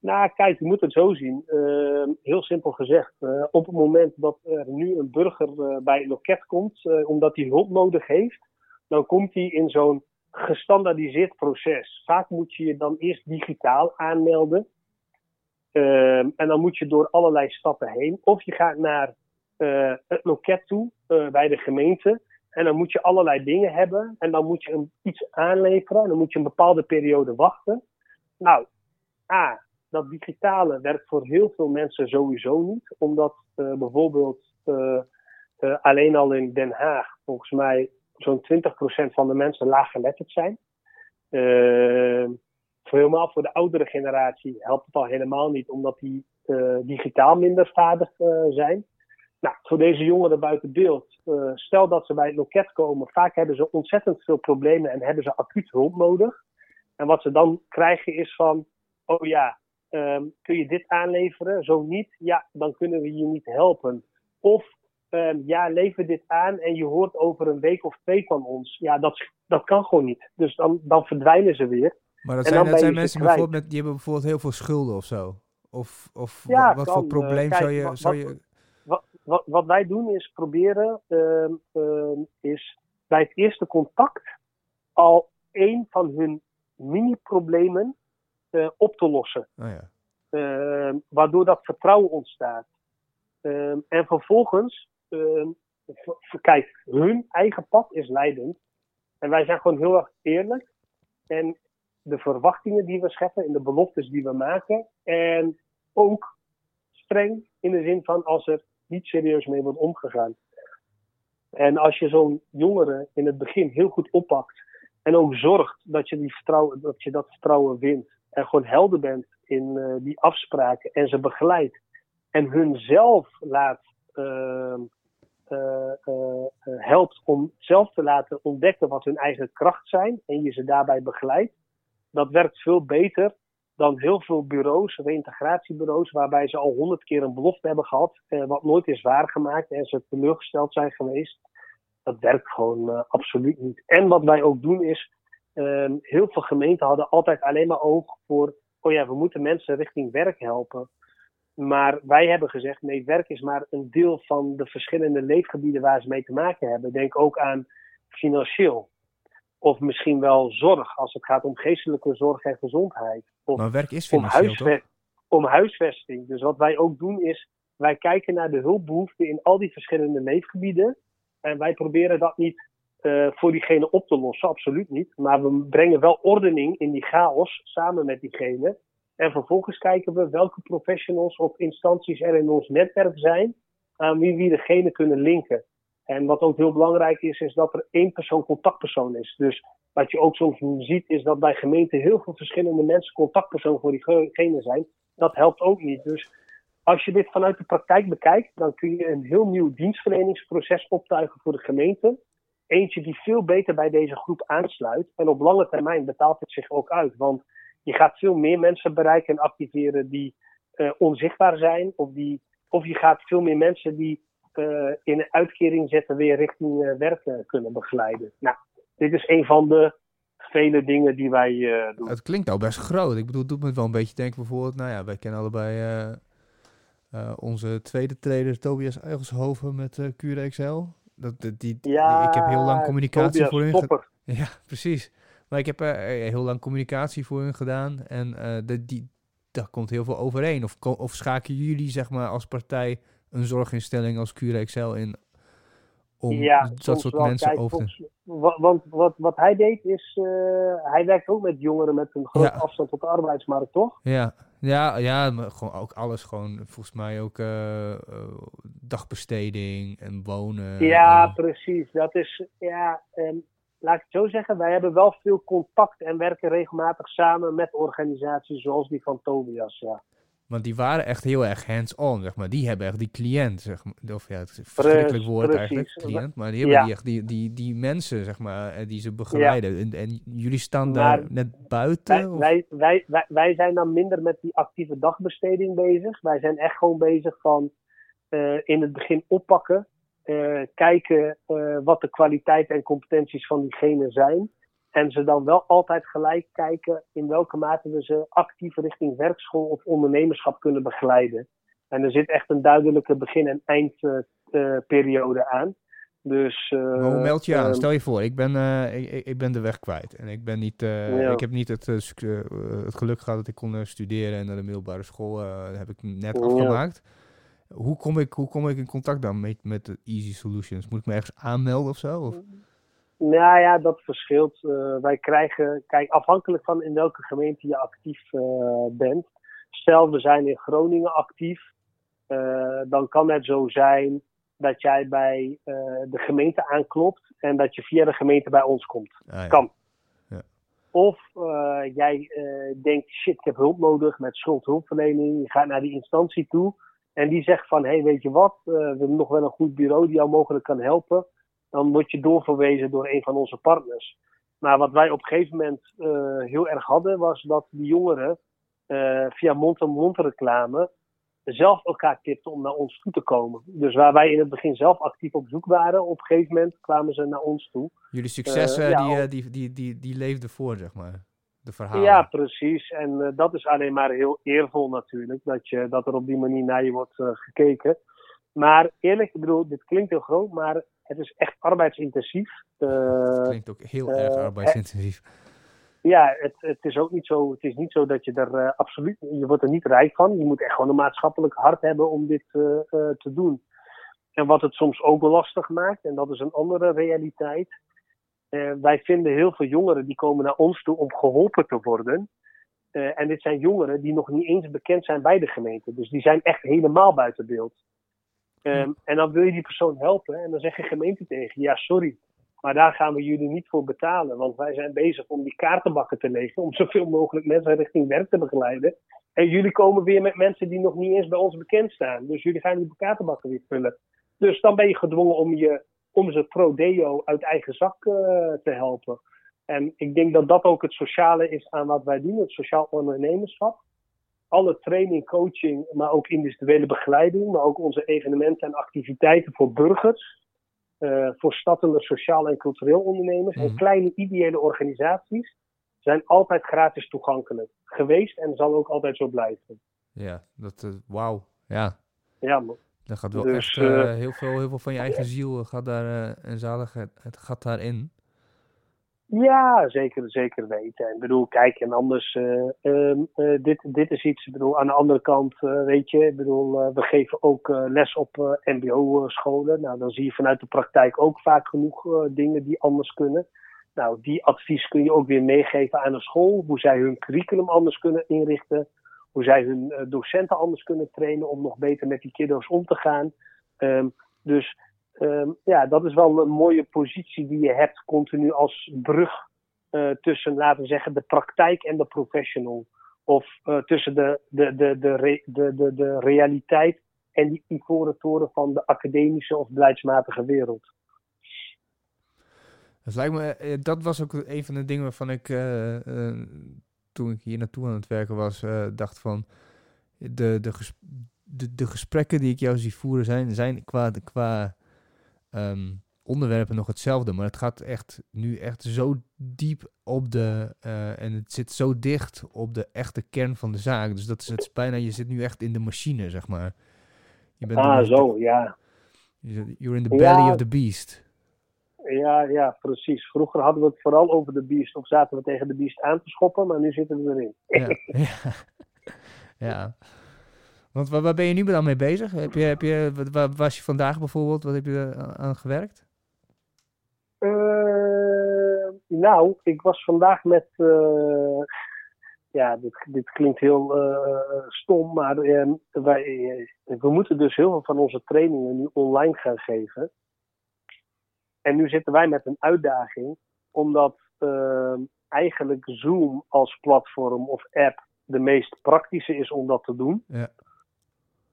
S1: Nou, kijk, je moet het zo zien. Uh, heel simpel gezegd. op het moment dat er nu een burger bij een loket komt. omdat hij hulp nodig heeft. Dan komt hij in zo'n gestandaardiseerd proces. Vaak moet je je dan eerst digitaal aanmelden. Uh, en dan moet je door allerlei stappen heen. Of je gaat naar uh, het loket toe uh, bij de gemeente. En dan moet je allerlei dingen hebben. En dan moet je een, iets aanleveren. En dan moet je een bepaalde periode wachten. Nou, A, dat digitale werkt voor heel veel mensen sowieso niet. Omdat uh, bijvoorbeeld alleen al in Den Haag volgens mij zo'n 20% van de mensen laaggeletterd zijn. Uh, voor helemaal voor de oudere generatie helpt het al helemaal niet, omdat die uh, digitaal minder vaardig uh, zijn. Nou, voor deze jongeren buiten beeld, stel dat ze bij het loket komen, vaak hebben ze ontzettend veel problemen en hebben ze acuut hulp nodig. En wat ze dan krijgen is van, oh ja, ehm, kun je dit aanleveren? Zo niet, ja, dan kunnen we je niet helpen. Of ehm, ja, lever dit aan en je hoort over een week of twee van ons. Ja, dat, dat kan gewoon niet. Dus dan, dan verdwijnen ze weer.
S2: Maar dat
S1: En
S2: zijn, dat zijn mensen bijvoorbeeld met, die hebben bijvoorbeeld heel veel schulden of zo. Of, of
S1: Ja,
S2: wat voor
S1: Eh,
S2: probleem
S1: kijk,
S2: zou je...
S1: wat-
S2: Zou
S1: wat-
S2: je
S1: Wat, wat wij doen is proberen, ehm, ehm, is bij het eerste contact al één van hun mini-problemen eh, op te lossen.
S2: oh ja.
S1: Waardoor dat vertrouwen ontstaat. En vervolgens, kijk, hun eigen pad is leidend. En wij zijn gewoon heel erg eerlijk. En de verwachtingen die we scheppen en de beloftes die we maken. En ook streng in de zin van als er niet serieus mee wordt omgegaan. En als je zo'n jongere in het begin heel goed oppakt. En ook zorgt dat je, die vertrouwen, dat, je dat vertrouwen wint. En gewoon helder bent in eh, die afspraken. En ze begeleidt. En hun zelf laat, ehm, eh, eh, eh, helpt om zelf te laten ontdekken wat hun eigen kracht zijn. En je ze daarbij begeleidt. Dat werkt veel beter dan heel veel bureaus, reïntegratiebureaus, waarbij ze al honderd keer een belofte hebben gehad, eh, wat nooit is waargemaakt en ze teleurgesteld zijn geweest. Dat werkt gewoon eh, absoluut niet. En wat wij ook doen is, ehm, heel veel gemeenten hadden altijd alleen maar oog voor, oh ja, we moeten mensen richting werk helpen. Maar wij hebben gezegd, nee, werk is maar een deel van de verschillende leefgebieden waar ze mee te maken hebben. Denk ook aan financieel. Of misschien wel zorg, als het gaat om geestelijke zorg en gezondheid. Of
S2: Maar werk is
S1: om,
S2: financieel, toch?
S1: huisve- om huisvesting. Dus wat wij ook doen is, wij kijken naar de hulpbehoeften in al die verschillende leefgebieden. En wij proberen dat niet eh, voor diegene op te lossen, absoluut niet. Maar we brengen wel ordening in die chaos samen met diegene. En vervolgens kijken we welke professionals of instanties er in ons netwerk zijn aan wie we degene kunnen linken. En wat ook heel belangrijk is, is dat er één persoon contactpersoon is. Dus wat je ook soms ziet, is dat bij gemeenten heel veel verschillende mensen contactpersoon voor diegene zijn. Dat helpt ook niet. Dus als je dit vanuit de praktijk bekijkt, dan kun je een heel nieuw dienstverleningsproces optuigen voor de gemeente. Eentje die veel beter bij deze groep aansluit. En op lange termijn betaalt het zich ook uit. Want je gaat veel meer mensen bereiken en activeren die eh, onzichtbaar zijn. Of, die, of je gaat veel meer mensen die eh, in een uitkering zetten weer richting eh, werk kunnen begeleiden. Nou, dit is een van de vele dingen die wij doen.
S2: Het klinkt nou best groot. Ik bedoel, het doet me wel een beetje denken bijvoorbeeld... Nou ja, wij kennen allebei onze tweede trader Tobias Eigelshoven met eh Cure XL. Dat, die,
S1: Ja,
S2: ik heb heel lang communicatie
S1: Tobias,
S2: voor
S1: topper. [LAUGHS]
S2: Ja, precies. Maar ik heb eh, heel lang communicatie voor hun gedaan. En eh, de, die, daar komt heel veel overeen. Of, of schakelen jullie zeg maar als partij een zorginstelling als Cure XL in... Om
S1: ja,
S2: dat soort
S1: wel.
S2: mensen
S1: Kijk,
S2: over te...
S1: Want wat, wat hij deed is, eh, hij werkt ook met jongeren met een grote
S2: Ja.
S1: afstand tot de arbeidsmarkt, toch?
S2: Ja, ja, ja, maar gewoon ook alles gewoon, volgens mij ook eh, eh, dagbesteding en wonen.
S1: ja,
S2: en-
S1: precies. Dat is, ja, laat ik het zo zeggen, wij hebben wel veel contact en werken regelmatig samen met organisaties zoals die van Tobias, ja.
S2: want die waren echt heel erg hands-on, zeg maar. Die hebben echt die cliënt, zeg maar. Of ja, het is een verschrikkelijk woord
S1: precies.
S2: eigenlijk, cliënt. Maar die hebben
S1: Ja.
S2: die echt, die, die, die mensen, zeg maar, eh, die ze begeleiden. En, en jullie staan daar net buiten?
S1: Wij,
S2: of-
S1: wij, wij, wij, wij zijn dan minder met die actieve dagbesteding bezig. Wij zijn echt gewoon bezig van eh, in het begin oppakken. Eh, kijken eh, wat de kwaliteiten en competenties van diegene zijn. En ze dan wel altijd gelijk kijken in welke mate we ze actief richting werkschool of ondernemerschap kunnen begeleiden. En er zit echt een duidelijke begin- en eindperiode aan. Dus, eh,
S2: hoe meld je aan?
S1: ehm,
S2: Stel je voor, ik ben, eh, ik, ik- ben de weg kwijt. En ik, ben niet, eh,
S1: Ja.
S2: ik heb niet het, eh, eh, het geluk gehad dat ik kon eh, studeren en naar de middelbare school eh, heb ik net
S1: Ja.
S2: Hoe kom, ik, hoe kom ik in contact dan met, met de Easy Solutions? Moet ik me ergens aanmelden of zo? Of?
S1: Nou ja, dat verschilt. Eh, wij krijgen, kijk, afhankelijk van in welke gemeente je actief eh, bent. Stel, we zijn in Groningen actief. eh, dan kan het zo zijn dat jij bij de gemeente aanklopt en dat je via de gemeente bij ons komt.
S2: Ah, ja.
S1: Kan.
S2: Ja.
S1: Of jij denkt, shit, ik heb hulp nodig met schuldhulpverlening. Je gaat naar die instantie toe en die zegt van, hé, hey, weet je wat, eh, we hebben nog wel een goed bureau die jou mogelijk kan helpen dan word je doorverwezen door een van onze partners. Maar wat wij op een gegeven moment heel erg hadden, was dat die jongeren via mond-to-mond reclame zelf elkaar tipten om naar ons toe te komen. Dus waar wij in het begin zelf actief op zoek waren, op een gegeven moment kwamen ze naar ons toe.
S2: Jullie successen, die, die, die, die, die leefden voor, zeg maar. De verhalen.
S1: Ja, precies. En dat is alleen maar heel eervol natuurlijk, dat, je, dat er op die manier naar je wordt gekeken. Maar eerlijk, ik bedoel, dit klinkt heel groot, maar het is echt arbeidsintensief.
S2: het klinkt ook heel erg arbeidsintensief
S1: ja, het, het is ook niet zo, het is niet zo dat je er absoluut, je wordt er niet rijk van. Je moet echt gewoon een maatschappelijk hart hebben om dit te doen. En wat het soms ook lastig maakt, en dat is een andere realiteit. Wij vinden heel veel jongeren die komen naar ons toe om geholpen te worden. en dit zijn jongeren die nog niet eens bekend zijn bij de gemeente. Dus die zijn echt helemaal buiten beeld. Um, en dan wil je die persoon helpen en dan zegt de gemeente tegen ja sorry, maar daar gaan we jullie niet voor betalen, want wij zijn bezig om die kaartenbakken te legen, om zoveel mogelijk mensen richting werk te begeleiden. En jullie komen weer met mensen die nog niet eens bij ons bekend staan. Dus jullie gaan die kaartenbakken weer vullen. Dus dan ben je gedwongen om, je, om ze pro deo uit eigen zak uh, te helpen. En ik denk dat dat ook het sociale is aan wat wij doen, het sociaal ondernemerschap. Alle training, coaching, maar ook individuele begeleiding, maar ook onze evenementen en activiteiten voor burgers uh, voor stadtelijke sociaal en cultureel ondernemers en mhm. kleine ideële organisaties zijn altijd gratis toegankelijk geweest en zal ook altijd zo blijven.
S2: Ja, dat, uh, wauw, ja.
S1: Ja, man.
S2: Dan gaat wel dus, echt uh, heel, veel, heel veel van je eigen ziel gaat daar, en zaligheid het gaat daarin.
S1: Ja, zeker, zeker weten. Ik bedoel, kijk, en anders, uh, uh, dit, dit is iets, ik bedoel, aan de andere kant, uh, weet je, ik bedoel, we geven ook les op MBO-scholen. Nou, dan zie je vanuit de praktijk ook vaak genoeg dingen die anders kunnen. Nou, die advies kun je ook weer meegeven aan een school, hoe zij hun curriculum anders kunnen inrichten, hoe zij hun docenten anders kunnen trainen om nog beter met die kiddo's om te gaan. Um, dus um, ja, dat is wel een mooie positie die je hebt continu als brug uh, tussen, laten we zeggen, de praktijk en de professional. Of uh, tussen de, de, de, de, de, de, realiteit en die ivoren toren van de academische of beleidsmatige wereld.
S2: Dat lijkt me, eh, dat was ook een van de dingen waarvan ik toen ik hier naartoe aan het werken was, dacht van de, de, ges de, de gesprekken die ik jou zie voeren zijn, zijn qua, qua um, onderwerpen nog hetzelfde. Maar het gaat echt nu echt zo diep op de. Uh, en het zit zo dicht op de echte kern van de zaak. Dus dat is het bijna. Je zit nu echt in de machine, zeg maar.
S1: Je bent ah, zo, ja.
S2: You're in the belly ja. of the beast.
S1: Ja, ja, precies. Vroeger hadden we het vooral over de beast. Of zaten we tegen de beast aan te schoppen, maar nu zitten we erin.
S2: ja. [LAUGHS] ja. ja. Want waar, waar, ben je nu dan mee bezig? Heb je, heb je, waar was je vandaag bijvoorbeeld? Wat heb je aan gewerkt?
S1: Uh, nou, ik was vandaag met. Uh, ja, dit, dit, klinkt heel uh, stom, maar wij, we moeten dus heel veel van onze trainingen nu online gaan geven. En nu zitten wij met een uitdaging, omdat ehm, eigenlijk Zoom als platform of app de meest praktische is om dat te doen. Ja.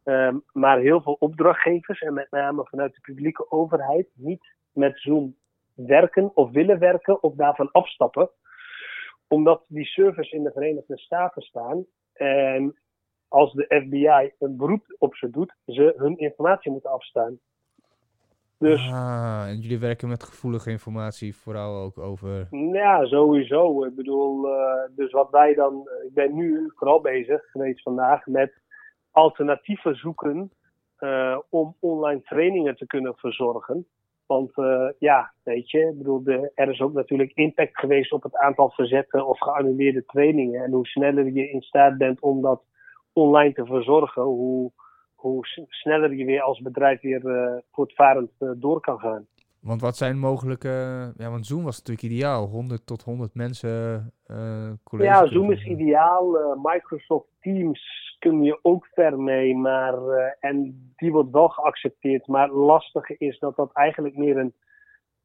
S1: Um, maar heel veel opdrachtgevers, en met name vanuit de publieke overheid, niet met Zoom werken of willen werken of daarvan afstappen. Omdat die servers in de Verenigde Staten staan. En als de FBI een beroep op ze doet, ze hun informatie moeten afstaan.
S2: Dus, ah, en jullie werken met gevoelige informatie, vooral ook over.
S1: Ja, sowieso. Ik bedoel, uh, dus wat wij dan. Ik ben nu vooral bezig geweest vandaag met alternatieven zoeken uh, om online trainingen te kunnen verzorgen. Want uh, ja, weet je, ik bedoel, de, er is ook natuurlijk impact geweest op het aantal verzette of geannuleerde trainingen. En hoe sneller je in staat bent om dat online te verzorgen, hoe, hoe sneller je weer als bedrijf weer uh, voortvarend door kan gaan.
S2: Want wat zijn mogelijke. Ja, want Zoom was natuurlijk ideaal. 100 tot 100 mensen. Uh,
S1: ja, Zoom is ideaal. Uh, Microsoft Teams kun je ook ver mee. Maar, uh, en die wordt wel geaccepteerd. Maar het lastige is dat dat eigenlijk meer een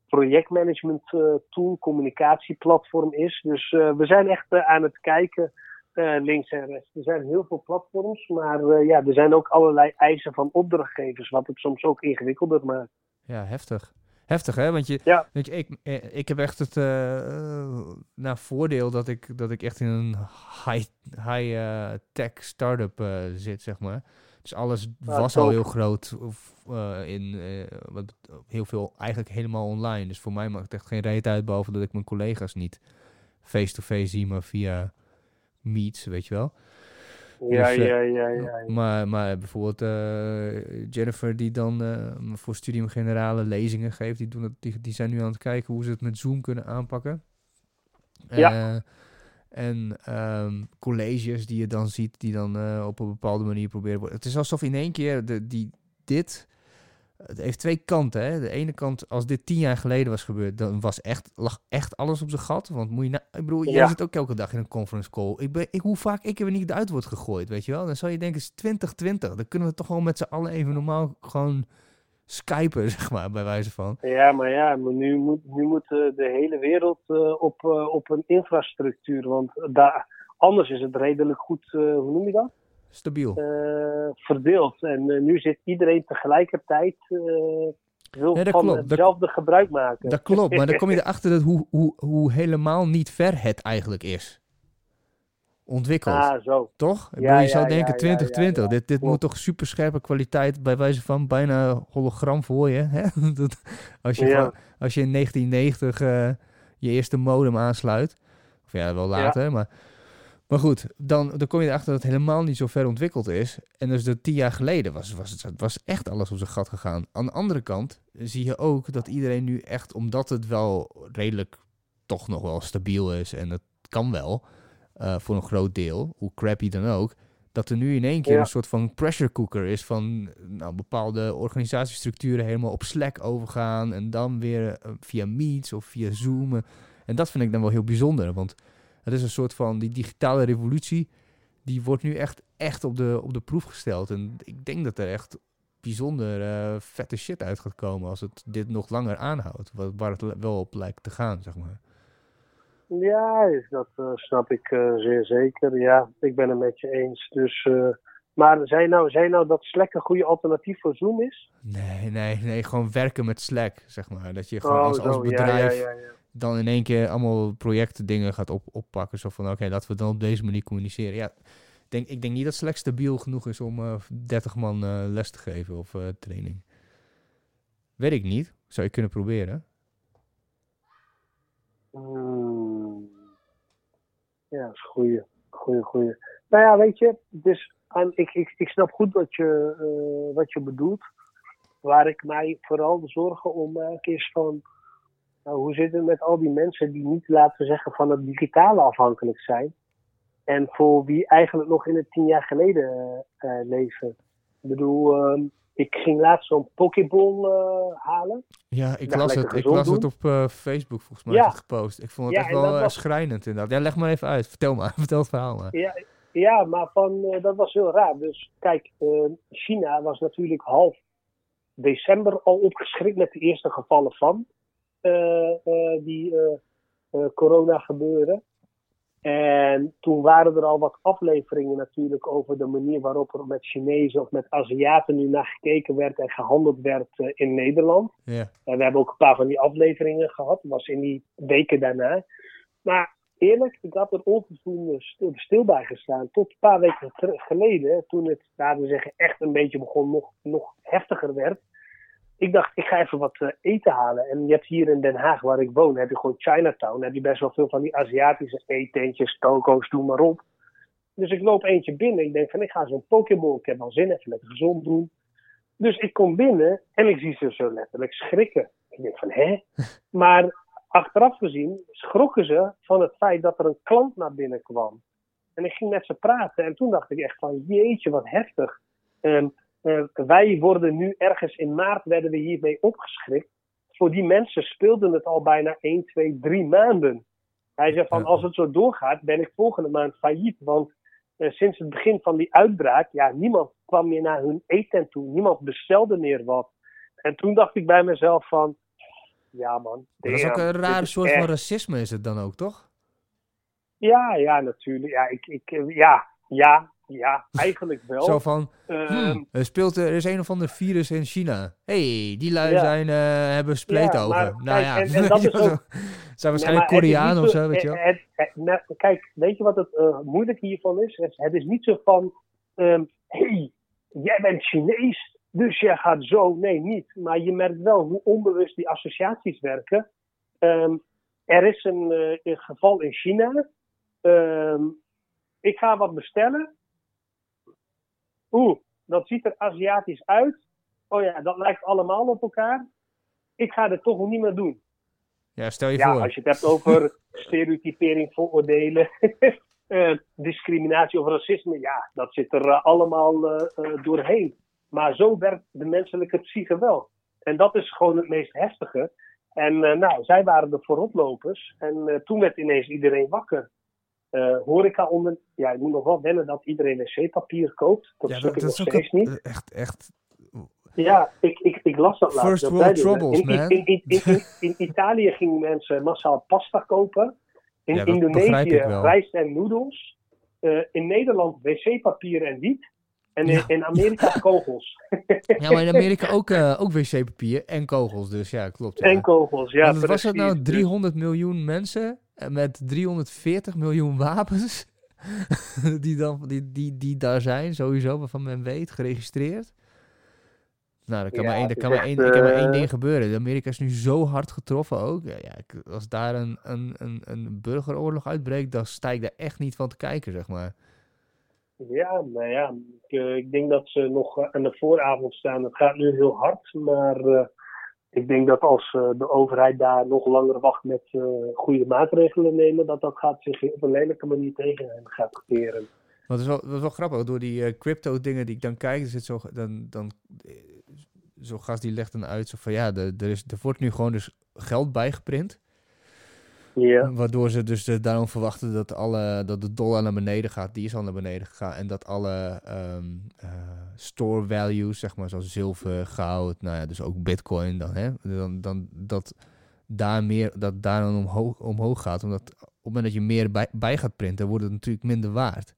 S1: projectmanagement tool, communicatieplatform is. Dus we zijn echt aan het kijken. Links en rechts. Er zijn heel veel platforms, maar ja, er zijn ook allerlei eisen van opdrachtgevers, wat het soms ook ingewikkelder maakt.
S2: Ja, heftig. Heftig, hè? Want je,
S1: Ja.
S2: je, ik, eh, ik heb echt het eh, nou, voordeel dat ik, dat ik echt in een high, high eh, tech start-up eh, zit, zeg maar. Dus alles was al heel groot of, eh, in eh, wat, heel veel eigenlijk helemaal online. Dus voor mij maakt het echt geen reet uit, behalve dat ik mijn collega's niet face-to-face zie, maar via meets, weet je wel.
S1: Ja,
S2: Dus, eh,
S1: ja, ja, ja. ja.
S2: Maar, maar bijvoorbeeld eh, Jennifer, die dan eh, voor Studium Generale lezingen geeft, die, doen het, die, die zijn nu aan het kijken hoe ze het met Zoom kunnen aanpakken.
S1: Ja.
S2: En ehm, colleges die je dan ziet, die dan op een bepaalde manier proberen worden. Het is alsof in één keer de, die, dit. Het heeft twee kanten. Hè? De ene kant, als dit tien jaar geleden was gebeurd, dan was echt, lag echt alles op zijn gat. Want moet je nou, ik bedoel, jij
S1: Ja.
S2: zit ook elke dag in een conference call. Ik ben, ik, hoe vaak ik er niet uit word gegooid, weet je wel? Dan zou je denken, het is 2020. Dan kunnen we toch gewoon met z'n allen even normaal gewoon skypen, [LAUGHS] zeg maar, bij wijze van.
S1: Ja, maar ja, maar nu moet, nu moet eh, de hele wereld eh, op, eh, op een infrastructuur. Want daar, anders is het redelijk goed, hoe noem je dat?
S2: Stabiel.
S1: Eh, verdeeld. En eh, nu zit iedereen tegelijkertijd. eh, wil
S2: Ja, dat
S1: van
S2: klopt. Dat-
S1: hetzelfde gebruik maken.
S2: Dat klopt, maar dan kom je [LAUGHS] erachter dat hoe, hoe, hoe helemaal niet ver het eigenlijk is. Ontwikkeld.
S1: Ah, zo.
S2: Toch? Ik
S1: Ja,
S2: bedoel, je
S1: ja,
S2: zou denken
S1: ja,
S2: 2020.
S1: ja, ja.
S2: Dit, dit moet toch super scherpe kwaliteit bij wijze van bijna hologram voor je. Hè? [LAUGHS] Dat, als, je gewoon- als je in 1990 eh, je eerste modem aansluit. Of ja, wel later. Maar, maar goed, dan, dan kom je erachter dat het helemaal niet zo ver ontwikkeld is. En dus dat tien jaar geleden was, was, het was echt alles op zijn gat gegaan. Aan de andere kant zie je ook dat iedereen nu echt, omdat het wel redelijk toch nog wel stabiel is. En het kan wel eh, voor een groot deel, hoe crappy dan ook, dat er nu in één keer
S1: Ja.
S2: een soort van pressure cooker is van nou, bepaalde organisatiestructuren helemaal op Slack overgaan en dan weer eh, via Meets of via Zoom. En dat vind ik dan wel heel bijzonder, want het is een soort van die digitale revolutie, die wordt nu echt, echt op, de, op de proef gesteld. En ik denk dat er echt bijzonder eh, vette shit uit gaat komen als het dit nog langer aanhoudt, wa- waar het wel op lijkt te gaan, zeg maar.
S1: Ja, dat eh, snap ik eh, zeer zeker. Ja, ik ben het met je eens. Dus, maar zijn nou, zijn nou dat Slack een goede alternatief voor Zoom is?
S2: Nee, nee, nee, gewoon werken met Slack, zeg maar. Dat je gewoon
S1: Oh,
S2: als, als
S1: zo,
S2: bedrijf
S1: Ja, ja, ja.
S2: Dan in één keer allemaal projecten dingen gaat op, oppakken. Zo van, oké, laten we dan op deze manier communiceren. Ja, denk, ik denk niet dat Slack stabiel genoeg is om eh 30 man eh, les te geven of eh, training. Weet ik niet. Zou je kunnen proberen.
S1: Ja, dat is een goeie. Goeie. Nou ja, weet je, dus ik, ik, ik snap goed wat je, wat je bedoelt. Waar ik mij vooral zorgen om maak is van... Nou, hoe zit het met al die mensen die niet, laten we zeggen, van het digitale afhankelijk zijn? En voor wie eigenlijk nog in het tien jaar geleden eh, leven. Ik bedoel, ehm, ik ging laatst zo'n Pokéball eh, halen.
S2: Ja, ik las het, ik las het op Facebook volgens mij
S1: Ja.
S2: gepost. Ik vond het
S1: Ja,
S2: echt wel
S1: was-
S2: schrijnend inderdaad. Ja, leg maar even uit. [LAUGHS] Vertel maar. Vertel het verhaal maar.
S1: Ja, ja maar van, dat was heel raar. Dus kijk, China was natuurlijk half december al opgeschrikt met de eerste gevallen van die eh, eh, corona gebeuren. En toen waren er al wat afleveringen natuurlijk over de manier waarop er met Chinezen of met Aziaten nu naar gekeken werd en gehandeld werd eh, in Nederland. En we hebben ook een paar van die afleveringen gehad. Dat was in die weken daarna. Maar eerlijk, ik had er onvoldoende stil, stil bij gestaan. Tot een paar weken geleden, toen het, laten we zeggen, echt een beetje begon, nog, nog heftiger werd. Ik dacht, ik ga even wat eh, eten halen. En je hebt hier in Den Haag, waar ik woon, heb je gewoon Chinatown. Dan heb je best wel veel van die Aziatische eetentjes, toko's, doe maar op. Dus ik loop eentje binnen. Ik denk van, ik ga zo'n Pokéball. Ik heb wel zin, even lekker gezond doen. Dus ik kom binnen en ik zie ze zo letterlijk schrikken. Ik denk van, hè? [LAUGHS] Maar achteraf gezien schrokken ze van het feit dat er een klant naar binnen kwam. En ik ging met ze praten en toen dacht ik echt van, jeetje, wat heftig. En eh, wij worden nu ergens in maart, werden we hiermee opgeschrikt. Voor die mensen speelde het al bijna 1, 2, 3 maanden. Hij zei van, als het zo doorgaat, ben ik volgende maand failliet. Want eh, sinds het begin van die uitbraak, ja, niemand kwam meer naar hun eten toe. Niemand bestelde meer wat. En toen dacht ik bij mezelf van, ja man.
S2: Dat is ook een
S1: is
S2: soort van racisme is het dan ook, toch?
S1: Ja, ja, natuurlijk. Ja, ik, ik, eh, ja, ja. Ja, eigenlijk wel.
S2: Zo van, hmm, er, speelt, er is een of ander virus in China. hey, die lui
S1: Ja.
S2: zijn, eh, hebben spleetogen.
S1: maar
S2: nou
S1: kijk,
S2: ja,
S1: en- en [LAUGHS] dat is ook-
S2: zijn waarschijnlijk Koreanen
S1: niet
S2: of zo, weet je wel.
S1: het- het- nou, kijk, weet je wat het eh, moeilijke hiervan is? Het, het is niet zo van, ehm hey, jij bent Chinees, dus jij gaat zo. Nee, niet. Maar je merkt wel hoe onbewust die associaties werken. Ehm, er is een, eh, een geval in China. Ik ga wat bestellen. Oeh, dat ziet er Aziatisch uit. Oh ja, dat lijkt allemaal op elkaar. Ik ga het toch niet meer doen.
S2: Ja, stel je
S1: Ja,
S2: voor.
S1: als je het hebt over [LAUGHS] stereotypering, vooroordelen, [LAUGHS] eh, discriminatie of racisme, ja, dat zit er eh, allemaal eh, eh, doorheen. Maar zo werkt de menselijke psyche wel. En dat is gewoon het meest heftige. En eh, nou, zij waren de vooroplopers. En eh, toen werd ineens iedereen wakker. Eh horeca onder... Ja, ik moet nog wel wennen dat iedereen wc-papier koopt. Dat
S2: ja,
S1: ik nog
S2: is ook
S1: steeds
S2: een-
S1: niet.
S2: echt, echt.
S1: Ja, ik, ik, ik las dat laatst.
S2: First
S1: dat
S2: world troubles,
S1: in,
S2: man.
S1: In, Italië gingen mensen massaal pasta kopen. In
S2: Ja, dat
S1: Indonesië rijst en noedels. Eh, in Nederland wc-papier en wiet. En in,
S2: Ja.
S1: in Amerika [LAUGHS] kogels.
S2: Ja, maar in Amerika ook, eh, ook wc-papier en kogels, dus ja, klopt. Ja.
S1: En kogels, ja.
S2: Want was het nou
S1: precies.
S2: 300 miljoen mensen met 340 miljoen wapens [LAUGHS] die, dan, die, die, die daar zijn, sowieso, waarvan men weet, geregistreerd? Nou, er kan,
S1: Ja,
S2: maar, één, er kan, maar, één, er kan maar één
S1: eh,
S2: ding gebeuren. Amerika is nu zo hard getroffen ook. Ja, als daar een, een, een, een burgeroorlog uitbreekt, dan sta ik daar echt niet van te kijken, zeg maar.
S1: Ja, nou ja. Ik, eh, ik denk dat ze nog eh, aan de vooravond staan. Het gaat nu heel hard, maar eh, ik denk dat als eh, de overheid daar nog langer wacht met eh, goede maatregelen nemen, dat dat gaat zich op een lelijke manier tegen hen gaat keren.
S2: Maar het is wel, dat is wel grappig, door die eh, crypto dingen die ik dan kijk, zit zo, dan, dan, zo'n gast die legt dan uit, zo van ja, er, is, er wordt nu gewoon dus geld bijgeprint. Waardoor ze dus daarom verwachten dat, alle, dat de dollar naar beneden gaat. Die is al naar beneden gegaan. En dat alle ehm, eh, store values, zeg maar, zoals zilver, goud, nou ja, dus ook bitcoin dan, hè. Dan, dan, dat daar meer, dat daar dan omhoog, omhoog gaat. Omdat op het moment dat je meer bij, bij gaat printen, wordt het natuurlijk minder waard.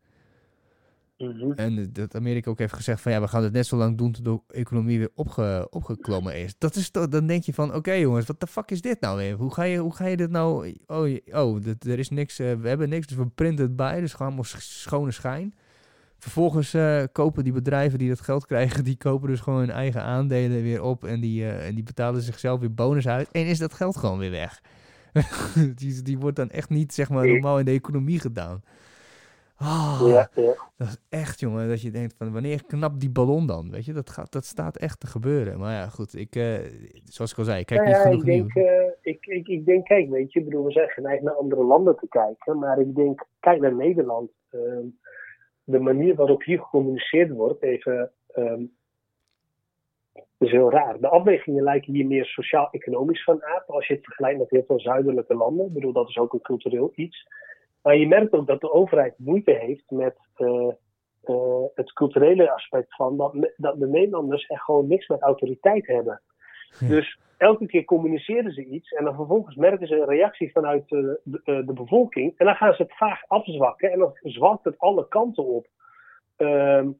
S1: Mhm.
S2: En dat Amerika ook heeft gezegd van ja, we gaan het net zo lang doen tot de economie weer opge, opgeklommen is. Dat is toch, dan denk je van oké jongens, wat de fuck is dit nou weer? Hoe ga je, hoe ga je dit nou? Oh, oh er is niks, eh, we hebben niks, dus we printen het bij, dus gewoon allemaal sch- schone schijn. Vervolgens eh, kopen die bedrijven die dat geld krijgen, die kopen dus gewoon hun eigen aandelen weer op en die, eh, en die betalen zichzelf weer bonus uit. En is dat geld gewoon weer weg. [LAUGHS] die, die wordt dan echt niet zeg maar normaal in de economie gedaan. Ah,
S1: ja, ja.
S2: dat is echt, jongen, dat je denkt van wanneer knapt die ballon dan? Weet je, dat, gaat, dat staat echt te gebeuren. Maar ja, goed, ik, eh, zoals ik al zei, ik kijk
S1: Nou
S2: niet
S1: ja,
S2: genoeg
S1: ik denk, eh, ik, ik, ik denk, kijk, weet je, ik bedoel, we zijn geneigd naar andere landen te kijken, maar ik denk, kijk naar Nederland. Ehm, de manier waarop hier gecommuniceerd wordt, even, ehm, is heel raar. De afwegingen lijken hier meer sociaal-economisch van aard, als je het vergelijkt met heel veel zuidelijke landen. Ik bedoel, dat is ook een cultureel iets. Maar je merkt ook dat de overheid moeite heeft met eh, eh, het culturele aspect van dat, dat de Nederlanders echt gewoon niks met autoriteit hebben.
S2: Ja.
S1: Dus elke keer communiceren ze iets en dan vervolgens merken ze een reactie vanuit eh, de, de bevolking. En dan gaan ze het vaag afzwakken en dan zwakt het alle kanten op. Ehm,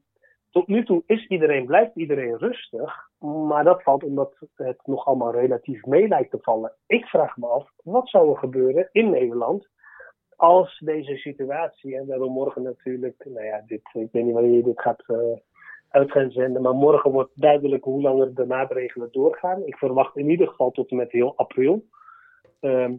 S1: tot nu toe is iedereen, blijft iedereen rustig, maar dat valt omdat het nog allemaal relatief mee lijkt te vallen. Ik vraag me af, wat zou er gebeuren in Nederland als deze situatie, en we hebben morgen natuurlijk, nou ja, dit, ik weet niet wanneer je dit gaat eh, uit gaan zenden, maar morgen wordt duidelijk hoe langer de maatregelen doorgaan. Ik verwacht in ieder geval tot en met heel april. Ehm,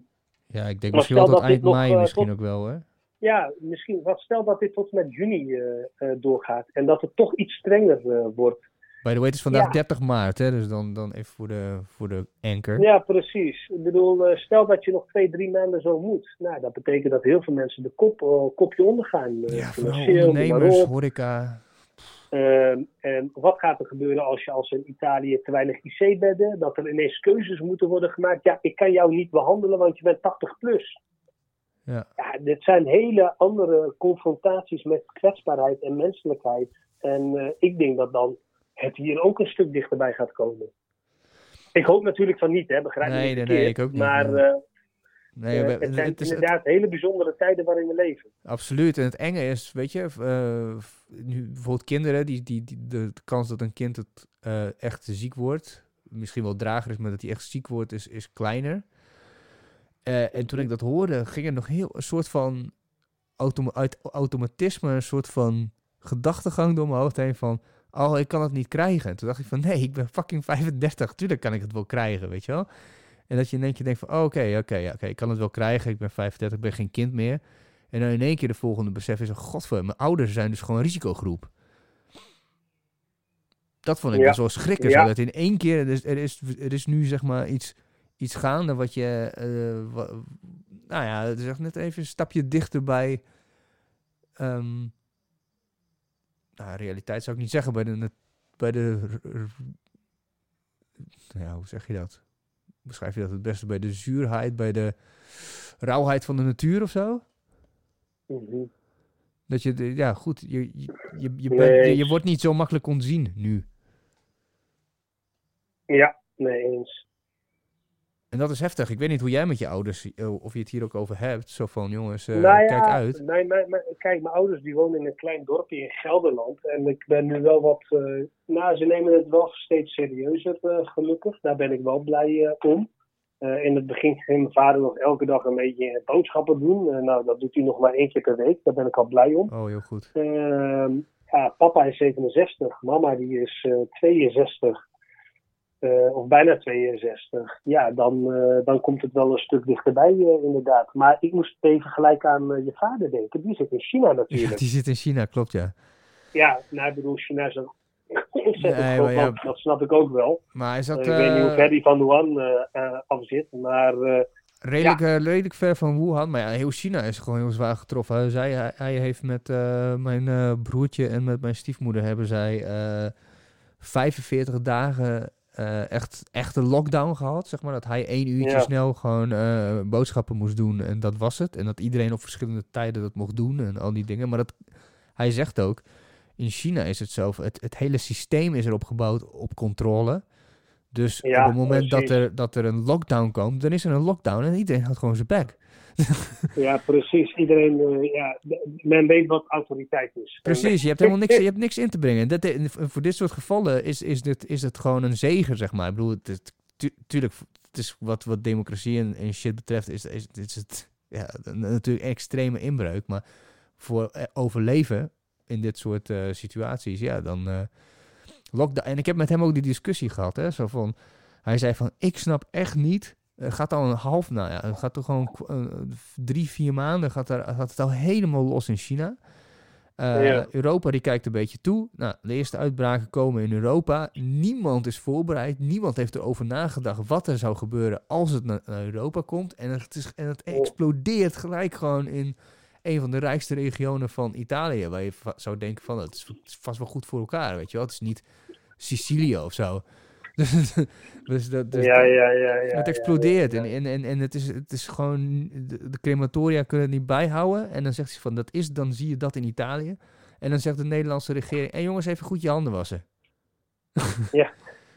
S2: Ja, ik denk misschien wel tot eind
S1: nog,
S2: mei
S1: eh,
S2: misschien
S1: tot-
S2: ook wel, hè?
S1: ja, misschien, wat stel dat dit tot en met juni eh, doorgaat en dat het toch iets strenger wordt.
S2: By the way, het is vandaag
S1: Ja.
S2: 30 maart, hè? Dus dan, dan even voor de, voor de anchor.
S1: Ja, precies. Ik bedoel, eh, stel dat je nog twee, drie maanden zo moet. Nou, dat betekent dat heel veel mensen de kop, eh, kopje ondergaan. eh,
S2: Ja, vooral ondernemers, horeca.
S1: Ehm, en wat gaat er gebeuren als je als in Italië te weinig IC-bedden, dat er ineens keuzes moeten worden gemaakt? Ja, ik kan jou niet behandelen, want je bent 80 plus.
S2: Ja.
S1: Ja, dit zijn hele andere confrontaties met kwetsbaarheid en menselijkheid. En ik denk dat dan het hier ook een stuk dichterbij gaat komen. Ik hoop natuurlijk van niet, hè, begrijp me
S2: Nee, nee, ik ook niet,
S1: Maar eh,
S2: Nee,
S1: Eh,
S2: we-
S1: het zijn
S2: het is- het-
S1: inderdaad hele bijzondere tijden waarin we leven.
S2: Absoluut. En het enge is, weet je, eh, nu bijvoorbeeld kinderen, die, die, die, de, kans dat een kind het, eh, echt ziek wordt, misschien wel drager is, maar dat hij echt ziek wordt, is, is kleiner. Eh, en toen ik dat hoorde, ging er nog heel een soort van uit automatisme, een soort van gedachtegang door mijn hoofd heen van, oh, ik kan het niet krijgen. En toen dacht ik van, nee, ik ben fucking 35, tuurlijk kan ik het wel krijgen, weet je wel. En dat je in één keer denkt van, oh, oké, oké, oké, ik kan het wel krijgen, ik ben 35, ik ben geen kind meer. En dan in één keer de volgende besef is, oh, godver, mijn ouders zijn dus gewoon een risicogroep. Dat vond ik
S1: Ja.
S2: best wel schrikken,
S1: Ja.
S2: zodat in één keer, er is, er is, er is nu zeg maar iets, iets gaande wat je, eh, nou ja, het is echt net even een stapje dichter bij, ehm, nou, realiteit zou ik niet zeggen, bij de, bij de, ja, hoe zeg je dat? Beschrijf je dat het beste? Bij de zuurheid, bij de rauwheid van de natuur of zo?
S1: Mhm.
S2: Dat je, ja goed, je, je, je, je,
S1: Nee.
S2: bent, je, je wordt niet zo makkelijk ontzien nu.
S1: Ja, nee eens.
S2: En dat is heftig. Ik weet niet hoe jij met je ouders, eh, of je het hier ook over hebt. Zo van, jongens, eh,
S1: nou ja,
S2: kijk uit.
S1: Mijn, mijn, mijn- kijk, mijn ouders die wonen in een klein dorpje in Gelderland. En ik ben nu wel wat. eh, nou, ze nemen het wel steeds serieuzer, gelukkig. Daar ben ik wel blij om. In het begin ging mijn vader nog elke dag een beetje boodschappen doen. Nou, dat doet hij nog maar één keer per week. Daar ben ik al blij om.
S2: Oh, heel goed.
S1: Ehm, ja, papa is 67, mama die is eh, 62. Eh, of bijna 62. Ja, dan, eh, dan komt het wel een stuk dichterbij, eh, inderdaad. Maar ik moest even gelijk aan je vader denken. Die zit in China
S2: Ja,
S1: natuurlijk.
S2: die zit in China, klopt ja.
S1: Ja, nou, ik bedoel, China is een ontzettend groot land. Dat snap ik ook wel.
S2: Maar zat
S1: Eh, ik weet niet hoe ver die van Wuhan af zit. Maar
S2: redelijk, redelijk ver van Wuhan. Maar ja, heel China is gewoon heel zwaar getroffen. Hij, zei, hij, hij heeft met mijn broertje en met mijn stiefmoeder hebben zij eh 45 dagen eh, echt, echt een lockdown gehad. Zeg maar dat hij één uurtje
S1: Ja.
S2: snel gewoon eh, boodschappen moest doen en dat was het. En dat iedereen op verschillende tijden dat mocht doen en al die dingen. Maar dat, hij zegt ook, in China is het zo, het, het hele systeem is erop gebouwd op controle. Dus
S1: Ja,
S2: op het moment dat er, dat er een lockdown komt, dan is er een lockdown en iedereen houdt gewoon zijn bek.
S1: Ja, precies. Iedereen, eh, ja, men weet wat autoriteit is.
S2: Precies, je hebt helemaal niks, je hebt niks in te brengen. Dat, eh, voor dit soort gevallen is, is, dit, is het gewoon een zegen, zeg maar. Ik bedoel, het, het- tu- tuurlijk, het is wat, wat democratie en, en shit betreft, is, is, is het ja, natuurlijk extreme inbreuk. Maar voor eh, overleven in dit soort situaties, ja, dan lockdown. En ik heb met hem ook die discussie gehad, hè, zo van, hij zei van, ik snap echt niet het gaat al een half, nou ja, het gaat toch gewoon drie, vier maanden gaat, er, gaat het al helemaal los in China. Uh, ja. Europa die kijkt een beetje toe. Nou, de eerste uitbraken komen in Europa. Niemand is voorbereid. Niemand heeft erover nagedacht wat er zou gebeuren als het naar, naar Europa komt. En het, is, en het explodeert gelijk gewoon in een van de rijkste regionen van Italië. Waar je zou denken van, het is vast wel goed voor elkaar, weet je wel. Het is niet Sicilië of zo. [LAUGHS] dus dat, dus
S1: ja, ja, ja, ja,
S2: het explodeert ja, ja, En, en, en het, is, het is gewoon, de, de, crematoria kunnen het niet bijhouden. En dan zegt ze van, dat is, dan zie je dat in Italië. En dan zegt de Nederlandse regering, en hey jongens, even goed je handen wassen.
S1: Ja.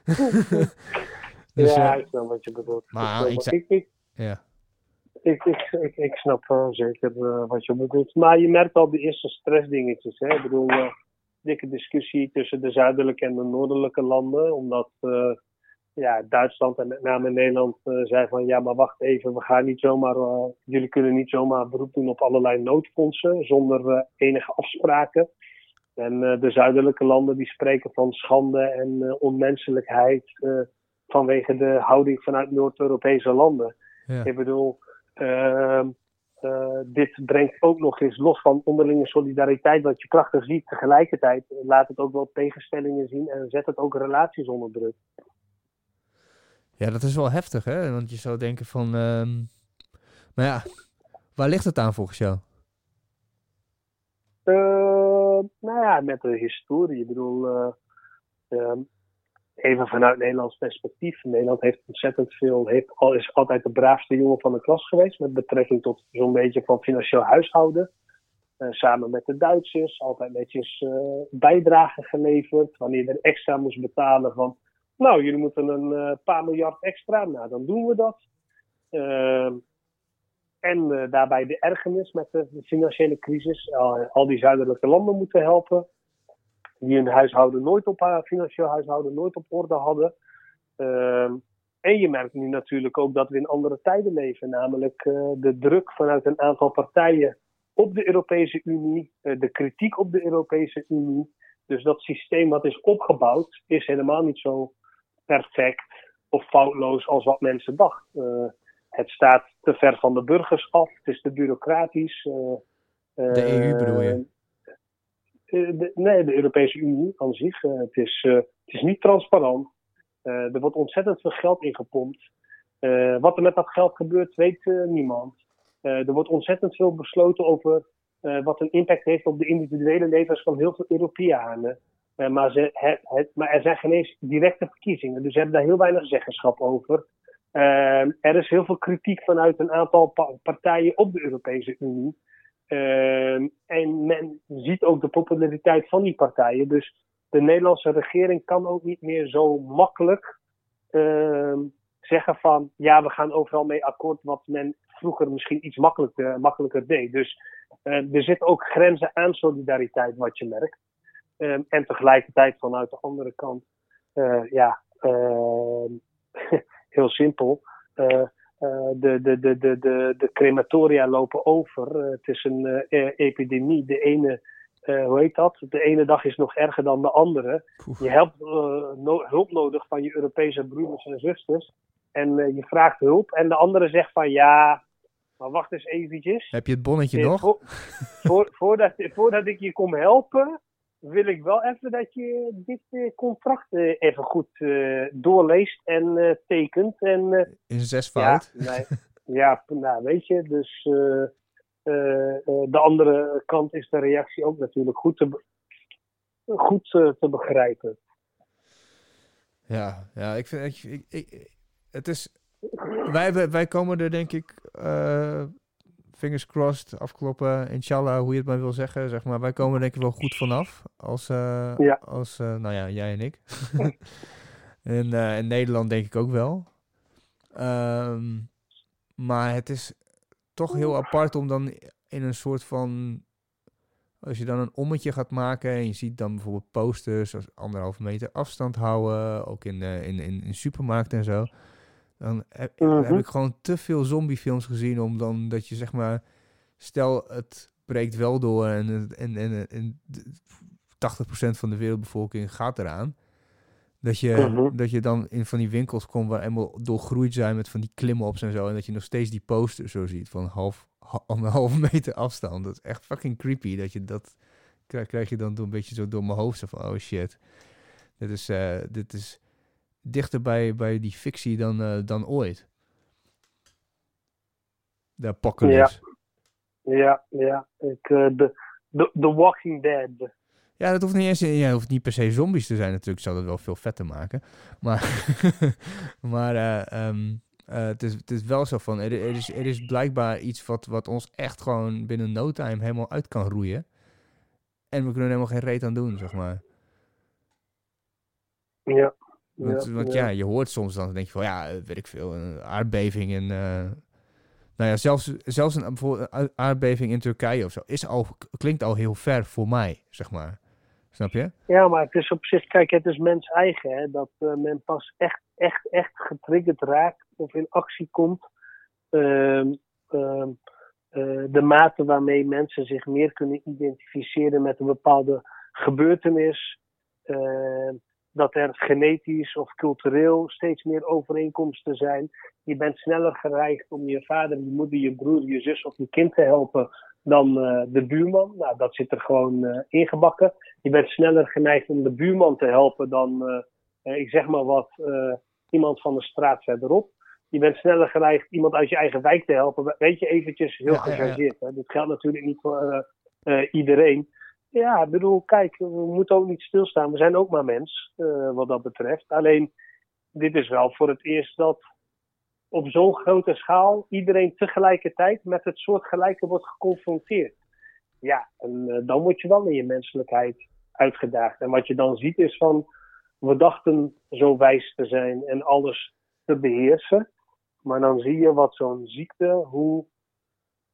S1: [LAUGHS] [LAUGHS] dus, ja, uh, ik snap wat je bedoelt.
S2: Maar ik,
S1: ik, ik,
S2: ja.
S1: ik, ik, ik, ik snap wel zeker uh, wat je bedoelt. Maar je merkt al de eerste stressdingetjes. Hè? Ik bedoel, uh, dikke discussie tussen de zuidelijke en de noordelijke landen. Omdat uh, ja, Duitsland en met name Nederland uh, zei van ja, maar wacht even, we gaan niet zomaar, uh, jullie kunnen niet zomaar beroep doen op allerlei noodfondsen zonder enige afspraken. En de zuidelijke landen die spreken van schande en onmenselijkheid vanwege de houding vanuit Noord-Europese landen.
S2: Ja.
S1: Ik bedoel, uh, dit brengt ook nog eens los van onderlinge solidariteit, wat je krachtig ziet. Tegelijkertijd laat het ook wel tegenstellingen zien en zet het ook relaties onder druk.
S2: Ja, dat is wel heftig, hè? Want je zou denken van. Uh, maar ja, waar ligt het aan volgens jou?
S1: Uh, nou ja, met de historie. Ik bedoel, uh, even vanuit Nederlands perspectief. Nederland heeft ontzettend veel, heeft, al, is altijd de braafste jongen van de klas geweest met betrekking tot zo'n beetje van financieel huishouden. Uh, samen met de Duitsers, altijd netjes uh, bijdragen geleverd. Wanneer er extra moest betalen van, nou, jullie moeten een uh, paar miljard extra, nou, dan doen we dat. Ehm, en daarbij de ergernis met de, financiële crisis. al die zuidelijke landen moeten helpen. Die hun huishouden nooit op, financieel huishouden nooit op orde hadden. Ehm, en je merkt nu natuurlijk ook dat we in andere tijden leven. Namelijk de druk vanuit een aantal partijen op de Europese Unie, de kritiek op de Europese Unie. Dus dat systeem wat is opgebouwd is helemaal niet zo perfect of foutloos als wat mensen dachten. Uh, het staat te ver van de burgers af, het is te bureaucratisch.
S2: De EU bedoel je?
S1: De, nee, de Europese Unie aan zich. het, is, het is niet transparant. er wordt ontzettend veel geld ingepompt. wat er met dat geld gebeurt, weet niemand. er wordt ontzettend veel besloten over wat een impact heeft op de individuele levens van heel veel Europeanen. Maar, ze, maar, er zijn geen directe verkiezingen, dus ze hebben daar heel weinig zeggenschap over. Er is heel veel kritiek vanuit een aantal partijen op de Europese Unie. Uh, en men ziet ook de populariteit van die partijen. Dus de Nederlandse regering kan ook niet meer zo makkelijk ehm, zeggen van ja, we gaan overal mee akkoord wat men vroeger misschien iets makkelijker, makkelijker deed. Dus er zitten ook grenzen aan solidariteit, wat je merkt. Ehm, en tegelijkertijd vanuit de andere kant, uh, ja, uh, [LAUGHS] heel simpel. Uh, de, de, de, de, de, de crematoria lopen over. het is een epidemie. De ene, hoe heet dat? De ene dag is nog erger dan de andere. Je hebt no hulp nodig van je Europese broeders en zusters. En je vraagt hulp. En de andere zegt van ja, maar wacht eens eventjes.
S2: Heb je het bonnetje nog? [LAUGHS]
S1: Voor, voordat, voordat ik je kom helpen, wil ik wel even dat je dit uh, contract uh, even goed uh, doorleest en tekent. En,
S2: In zes fout?
S1: Ja, nee, [LAUGHS] ja, nou weet je, dus de andere kant is de reactie ook natuurlijk goed te, goed, te begrijpen.
S2: Ja, ja, ik vind, ik, ik, het is, wij, wij komen er denk ik fingers crossed, afkloppen, inshallah, hoe je het maar wil zeggen. Zeg maar. Wij komen denk ik wel goed vanaf. Als, uh, als uh, nou ja, jij en ik. [LAUGHS] en uh, in Nederland denk ik ook wel. Um, maar het is toch heel apart om dan in een soort van... Als je dan een ommetje gaat maken en je ziet dan bijvoorbeeld posters als anderhalve meter afstand houden, ook in, in, in, in supermarkten en zo. Dan heb, heb, mhm. ik gewoon te veel zombiefilms gezien om dan dat je zeg maar, stel het breekt wel door en, en, en, en 80% van de wereldbevolking gaat eraan. Dat je, mhm. dat je dan in van die winkels komt waar helemaal doorgroeid zijn met van die klimmops en zo. En dat je nog steeds die poster zo ziet van half, half, [LAUGHS] meter afstand. Dat is echt fucking creepy. Dat je dat krijg, krijg je dan een beetje zo door mijn hoofd. Zo van oh shit. Dit is, uh, dit is dichter bij, bij die fictie dan, uh, dan ooit. De apocalypse.
S1: Ja, ja, ja. Ik, uh, de, the Walking Dead.
S2: Ja, dat hoeft niet eens. Ja, hoeft niet per se zombies te zijn, natuurlijk. Zou dat wel veel vetter maken. Maar, [LAUGHS] maar uh, um, het, is, het is wel zo van. Er, er, is, er is blijkbaar iets wat, wat ons echt gewoon binnen no time helemaal uit kan roeien. En we kunnen er helemaal geen reet aan doen, zeg maar.
S1: Ja.
S2: Want, ja, want ja. je hoort soms dan, denk je van ja, weet ik veel, een aardbeving en... Uh, nou ja, zelfs, zelfs een, aardbeving in Turkije of zo is al, klinkt al heel ver voor mij, zeg maar. Snap je?
S1: Ja, maar het is op zich, kijk, het is mens eigen, hè, dat uh, men pas echt, echt, echt getriggerd raakt of in actie komt. Uh, uh, de mate waarmee mensen zich meer kunnen identificeren met een bepaalde gebeurtenis. Dat er genetisch of cultureel steeds meer overeenkomsten zijn. Je bent sneller geneigd om je vader, je moeder, je broer, je zus of je kind te helpen dan uh, de buurman. Nou, dat zit er gewoon uh, ingebakken. Je bent sneller geneigd om de buurman te helpen dan, uh, ik zeg maar wat, iemand van de straat verderop. Je bent sneller geneigd iemand uit je eigen wijk te helpen. Weet je, eventjes heel ja, gechargeerd. Ja, ja. Dit geldt natuurlijk niet voor iedereen. Ja, ik bedoel, kijk, we moeten ook niet stilstaan. We zijn ook maar mens, uh, wat dat betreft. Alleen, dit is wel voor het eerst dat op zo'n grote schaal iedereen tegelijkertijd met het soort gelijke wordt geconfronteerd. Ja, en uh, dan word je wel in je menselijkheid uitgedaagd. En wat je dan ziet is van, we dachten zo wijs te zijn en alles te beheersen. Maar dan zie je wat zo'n ziekte, hoe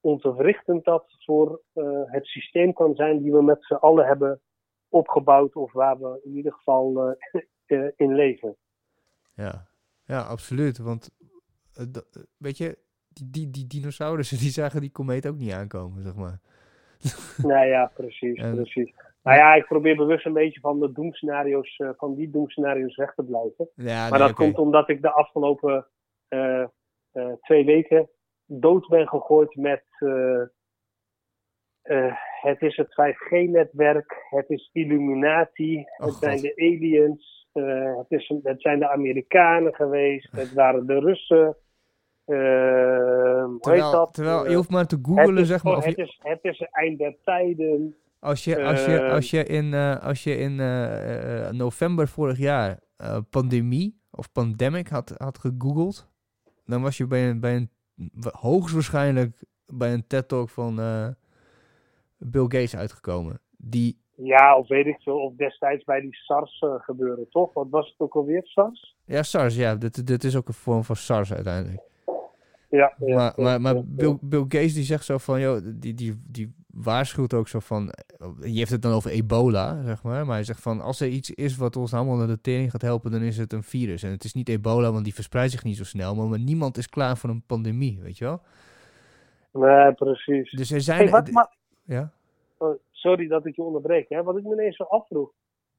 S1: ontwrichtend dat voor eh, het systeem kan zijn die we met z'n allen hebben opgebouwd of waar we in ieder geval eh, [LAUGHS] eh, in leven.
S2: Ja, ja absoluut. Want weet je, die, die, die dinosaurussen [LAUGHS] die zagen die komeet ook niet aankomen, zeg maar. [LAUGHS]
S1: nou ja, precies,
S2: En-
S1: precies. Nou ja, ik probeer bewust een beetje van de doemscenario's, van die doemscenario's weg te blijven.
S2: Ja,
S1: Maar
S2: nee,
S1: dat komt omdat ik de afgelopen twee weken dood ben gegooid met. eh, eh, het is het 5G-netwerk, het is Illuminati,
S2: Oh,
S1: het zijn
S2: God.
S1: de aliens, eh, het, is, het zijn de Amerikanen geweest, het waren de Russen. eh, hoe heet
S2: Terwijl,
S1: dat?
S2: terwijl je hoeft maar te
S1: is,
S2: zeg maar. Of
S1: het,
S2: je,
S1: is, het is het eind der tijden.
S2: als, je, als, je,
S1: eh,
S2: als je in, als je in november vorig jaar pandemie of pandemic had, had gegoogeld, dan was je bij een, bij een hoogstwaarschijnlijk bij een TED-talk van eh, Bill Gates uitgekomen. Die
S1: Ja, of weet ik veel, of destijds bij die SARS eh, gebeuren, toch? Wat was het ook alweer, SARS?
S2: Ja, SARS, ja. Dit, dit is ook een vorm van SARS uiteindelijk.
S1: Ja, ja,
S2: maar maar, Bill, Bill Gates die zegt zo van, joh, die, die, die waarschuwt ook zo van, je heeft het dan over ebola, zeg maar. Maar hij zegt van, als er iets is wat ons allemaal naar de tering gaat helpen, dan is het een virus. En het is niet ebola, want die verspreidt zich niet zo snel. Maar, maar niemand is klaar voor een pandemie, weet je wel?
S1: Nee, precies.
S2: Dus er zijn...
S1: Hey, wat, maar,
S2: ja?
S1: oh, sorry dat ik je onderbreek, hè? wat ik me ineens zo afvroeg.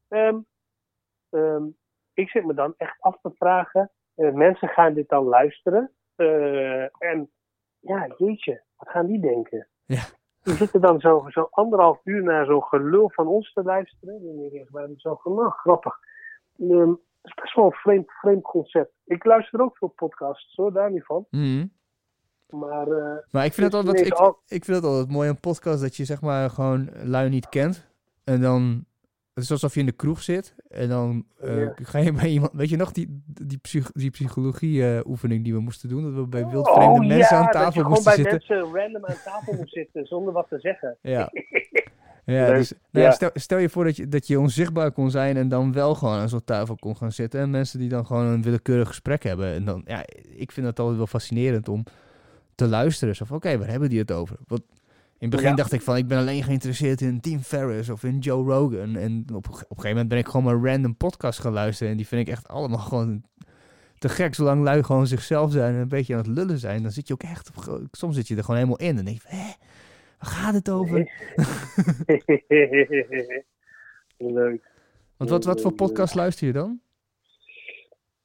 S1: Ehm, ehm, ik zit me dan echt af te vragen, eh, mensen gaan dit dan luisteren. eh, en ja, jeetje, wat gaan die denken?
S2: Ja.
S1: Die zitten dan zo, zo anderhalf uur naar zo'n gelul van ons te luisteren. En dan denk ik is wel nou, grappig. Ehm, dat is best wel een vreemd, vreemd concept. Ik luister ook veel podcasts, hoor, daar niet van.
S2: Mhm.
S1: Maar eh,
S2: Maar ik vind, het altijd, ik,
S1: al-
S2: ik vind het altijd mooi een podcast dat je zeg maar gewoon lui niet kent. En dan, het is alsof je in de kroeg zit. En dan eh,
S1: Ja. [LAUGHS]
S2: ga je bij iemand, weet je nog die, die, psych, die psychologie eh, oefening die we moesten doen? Dat we bij
S1: Oh,
S2: wildvreemde mensen aan
S1: dat je
S2: tafel
S1: gewoon
S2: moesten
S1: bij
S2: zitten.
S1: mensen random aan tafel moet zitten zonder wat te zeggen.
S2: Ja. [LAUGHS] Ja, dus, nou ja, stel, stel je voor dat je, dat je onzichtbaar kon zijn en dan wel gewoon aan zo'n tafel kon gaan zitten. En mensen die dan gewoon een willekeurig gesprek hebben. En dan, ja, ik vind het altijd wel fascinerend om te luisteren. Zo van, oké, waar hebben die het over? Want in het begin
S1: Ja.
S2: dacht ik van, ik ben alleen geïnteresseerd in Tim Ferriss of in Joe Rogan. En op, op een gegeven moment ben ik gewoon maar random podcast gaan luisteren. En die vind ik echt allemaal gewoon te gek. Zolang lui gewoon zichzelf zijn en een beetje aan het lullen zijn, dan zit je ook echt, op- soms zit je er gewoon helemaal in. En denk je, van, hè, waar gaat het over? [LAUGHS] [LAUGHS]
S1: Leuk.
S2: Want wat, wat voor podcast luister je dan?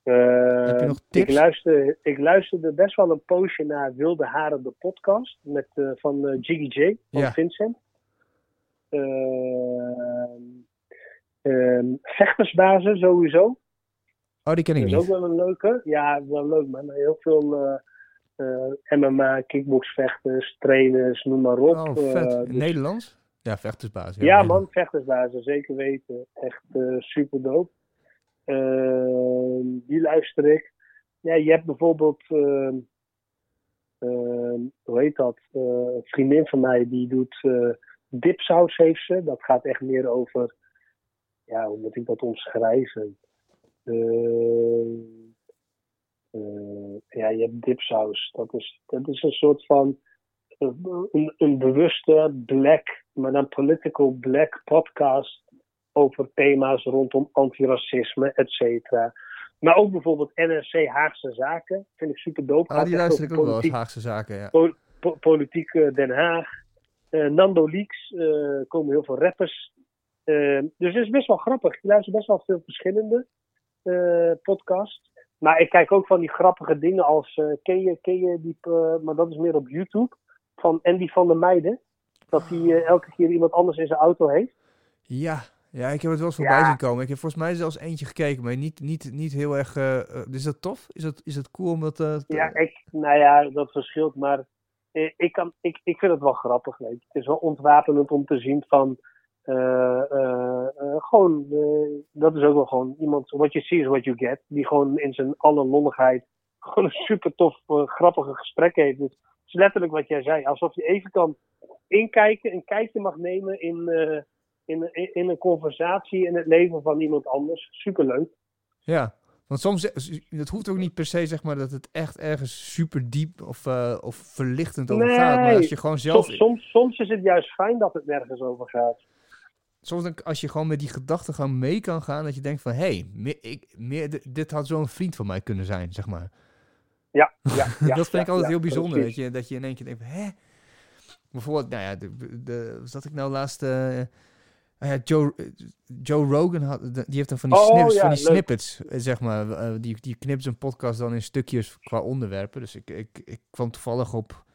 S1: Eh,
S2: Heb je nog
S1: Ik, luister, ik luisterde best wel een poosje naar Wilde Haren, de podcast met, eh, van eh, Jiggy J, van
S2: Ja.
S1: Vincent. Ehm, vechtersbazen sowieso.
S2: Oh, die ken ik
S1: Dat is ook
S2: niet.
S1: wel een leuke. Ja, wel leuk, man. Heel veel eh, eh, MMA, kickboxvechters, trainers, noem maar op.
S2: Oh, vet.
S1: Dus-
S2: Nederlands? Ja, vechtersbaas.
S1: Ja,
S2: Nederland.
S1: man, vechtersbazen, zeker weten. Echt super dope. Ehm, die luister ik. Ja, je hebt bijvoorbeeld, ehm, ehm, hoe heet dat? Eh, een vriendin van mij die doet eh dipsaus heeft ze. Dat gaat echt meer over, ja, hoe moet ik dat omschrijven? Eh, ja, je hebt dipsaus. Dat is, dat is een soort van een, een bewuste black, maar dan political black podcast over thema's rondom antiracisme, et cetera. Maar ook bijvoorbeeld NRC Haagse Zaken. Vind ik super dope.
S2: Ah, die luister ik ook wel Haagse zaken, ja.
S1: po- po- politiek eh, Den Haag. Eh, Nando Leaks, eh komen heel veel rappers. Dus het is best wel grappig. Ik luister best wel veel verschillende podcasts. Maar ik kijk ook van die grappige dingen als, ken, je, ken je die, maar dat is meer op YouTube, van Andy van der Meijden. Dat hij eh, elke keer iemand anders in zijn auto heeft.
S2: Ja, ja, ik heb het wel eens voorbij
S1: Ja.
S2: zien komen. Ik heb volgens mij zelfs eentje gekeken, maar niet, niet, niet heel erg... eh, eh, is dat tof? Is dat, is dat cool om dat... eh,
S1: Ja, ik, nou ja, dat verschilt, maar eh, ik, kan, ik, ik vind het wel grappig. Weet je. Het is wel ontwapenend om te zien van. gewoon, dat is ook wel gewoon iemand. What you see is what you get. Die gewoon in zijn alle lolligheid. [LAUGHS] gewoon een super tof, grappige gesprek heeft. Dus het is letterlijk wat jij zei. Alsof je even kan inkijken, een kijkje mag nemen in, in, in, in een conversatie in het leven van iemand anders. Superleuk.
S2: Ja, Want soms, het hoeft ook niet per se, zeg maar, dat het echt ergens super diep of, uh, of verlichtend over gaat. Maar als je gewoon zelf...
S1: Soms, soms, soms, is het juist fijn dat het nergens over gaat.
S2: Soms dan, als je gewoon met die gedachtegang mee kan gaan, dat je denkt van, hé, hey, meer, ik, meer, dit had zo'n vriend van mij kunnen zijn, zeg maar.
S1: Ja, ja, [LAUGHS] ja
S2: Dat vind ik altijd heel bijzonder, dat je, dat je in één keer denkt van, hè? Bijvoorbeeld, nou ja, de, de, zat ik nou laatst... Uh, uh, Joe, Joe Rogan had, die heeft dan van die, oh, snips, ja, van die snippets, eh, zeg maar. Uh, die, die knipt zijn podcast dan in stukjes qua onderwerpen. Dus ik, ik, ik kwam toevallig op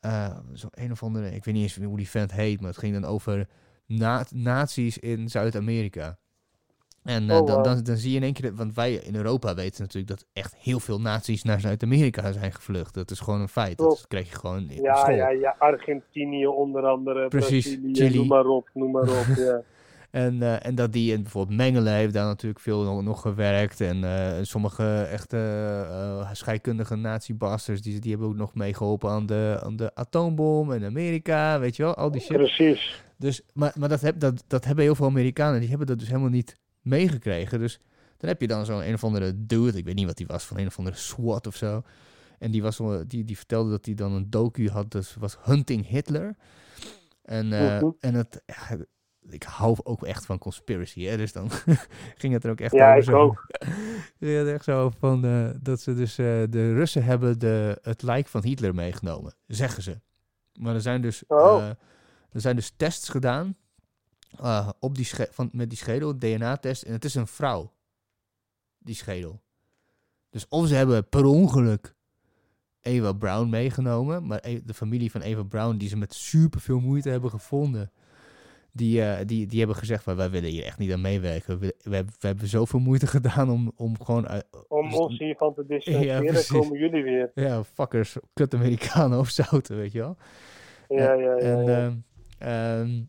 S2: uh, zo een of andere, ik weet niet eens hoe die vent heet, maar het ging dan over na nazi's in Zuid-Amerika. En uh, dan, dan, dan zie je in één keer, want wij in Europa weten natuurlijk dat echt heel veel naties naar Zuid-Amerika zijn gevlucht. Dat is gewoon een feit. Dat krijg je gewoon in
S1: ja, school. Ja, ja, Argentinië onder andere, Precies, Brazilië, Chili. noem maar op, noem maar op, [LAUGHS] ja.
S2: En, uh, en dat die, en bijvoorbeeld Mengele heeft daar natuurlijk veel nog, nog gewerkt. En uh, sommige echte uh, scheikundige nazi-basters, die, die hebben ook nog meegeholpen aan de, aan de atoombom in Amerika, weet je wel, al die shit.
S1: Precies.
S2: Dus, maar maar dat, heb, dat, dat hebben heel veel Amerikanen, die hebben dat dus helemaal niet meegekregen. Dus dan heb je dan zo'n een of andere dude, ik weet niet wat die was, van een of andere SWAT of zo. En die, was, die, die vertelde dat hij dan een docu had, dus was Hunting Hitler. En, uh, en het, ja, ik hou ook echt van conspiracy, hè? dus dan [LAUGHS] ging het er ook echt
S1: ja,
S2: over.
S1: Ja, ik ook. [LAUGHS]
S2: echt zo van, uh, dat ze dus, uh, de Russen hebben de, het lijk van Hitler meegenomen, zeggen ze. Maar er zijn dus, oh. er zijn dus tests gedaan uh, op die van, met die schedel, DNA-test. En het is een vrouw, die schedel. Dus of ze hebben per ongeluk Eva Brown meegenomen. Maar e, de familie van Eva Brown, die ze met super veel moeite hebben gevonden. Die, uh, die, die hebben gezegd van wij willen hier echt niet aan meewerken. We, we, hebben, we hebben zoveel moeite [LAUGHS] gedaan om, om gewoon... Uh,
S1: om ons hiervan te distancieren, ja, komen jullie weer.
S2: Ja, fuckers, kut Amerikanen of zouten, weet je wel.
S1: Ja, ja, ja.
S2: En, ja. Uh,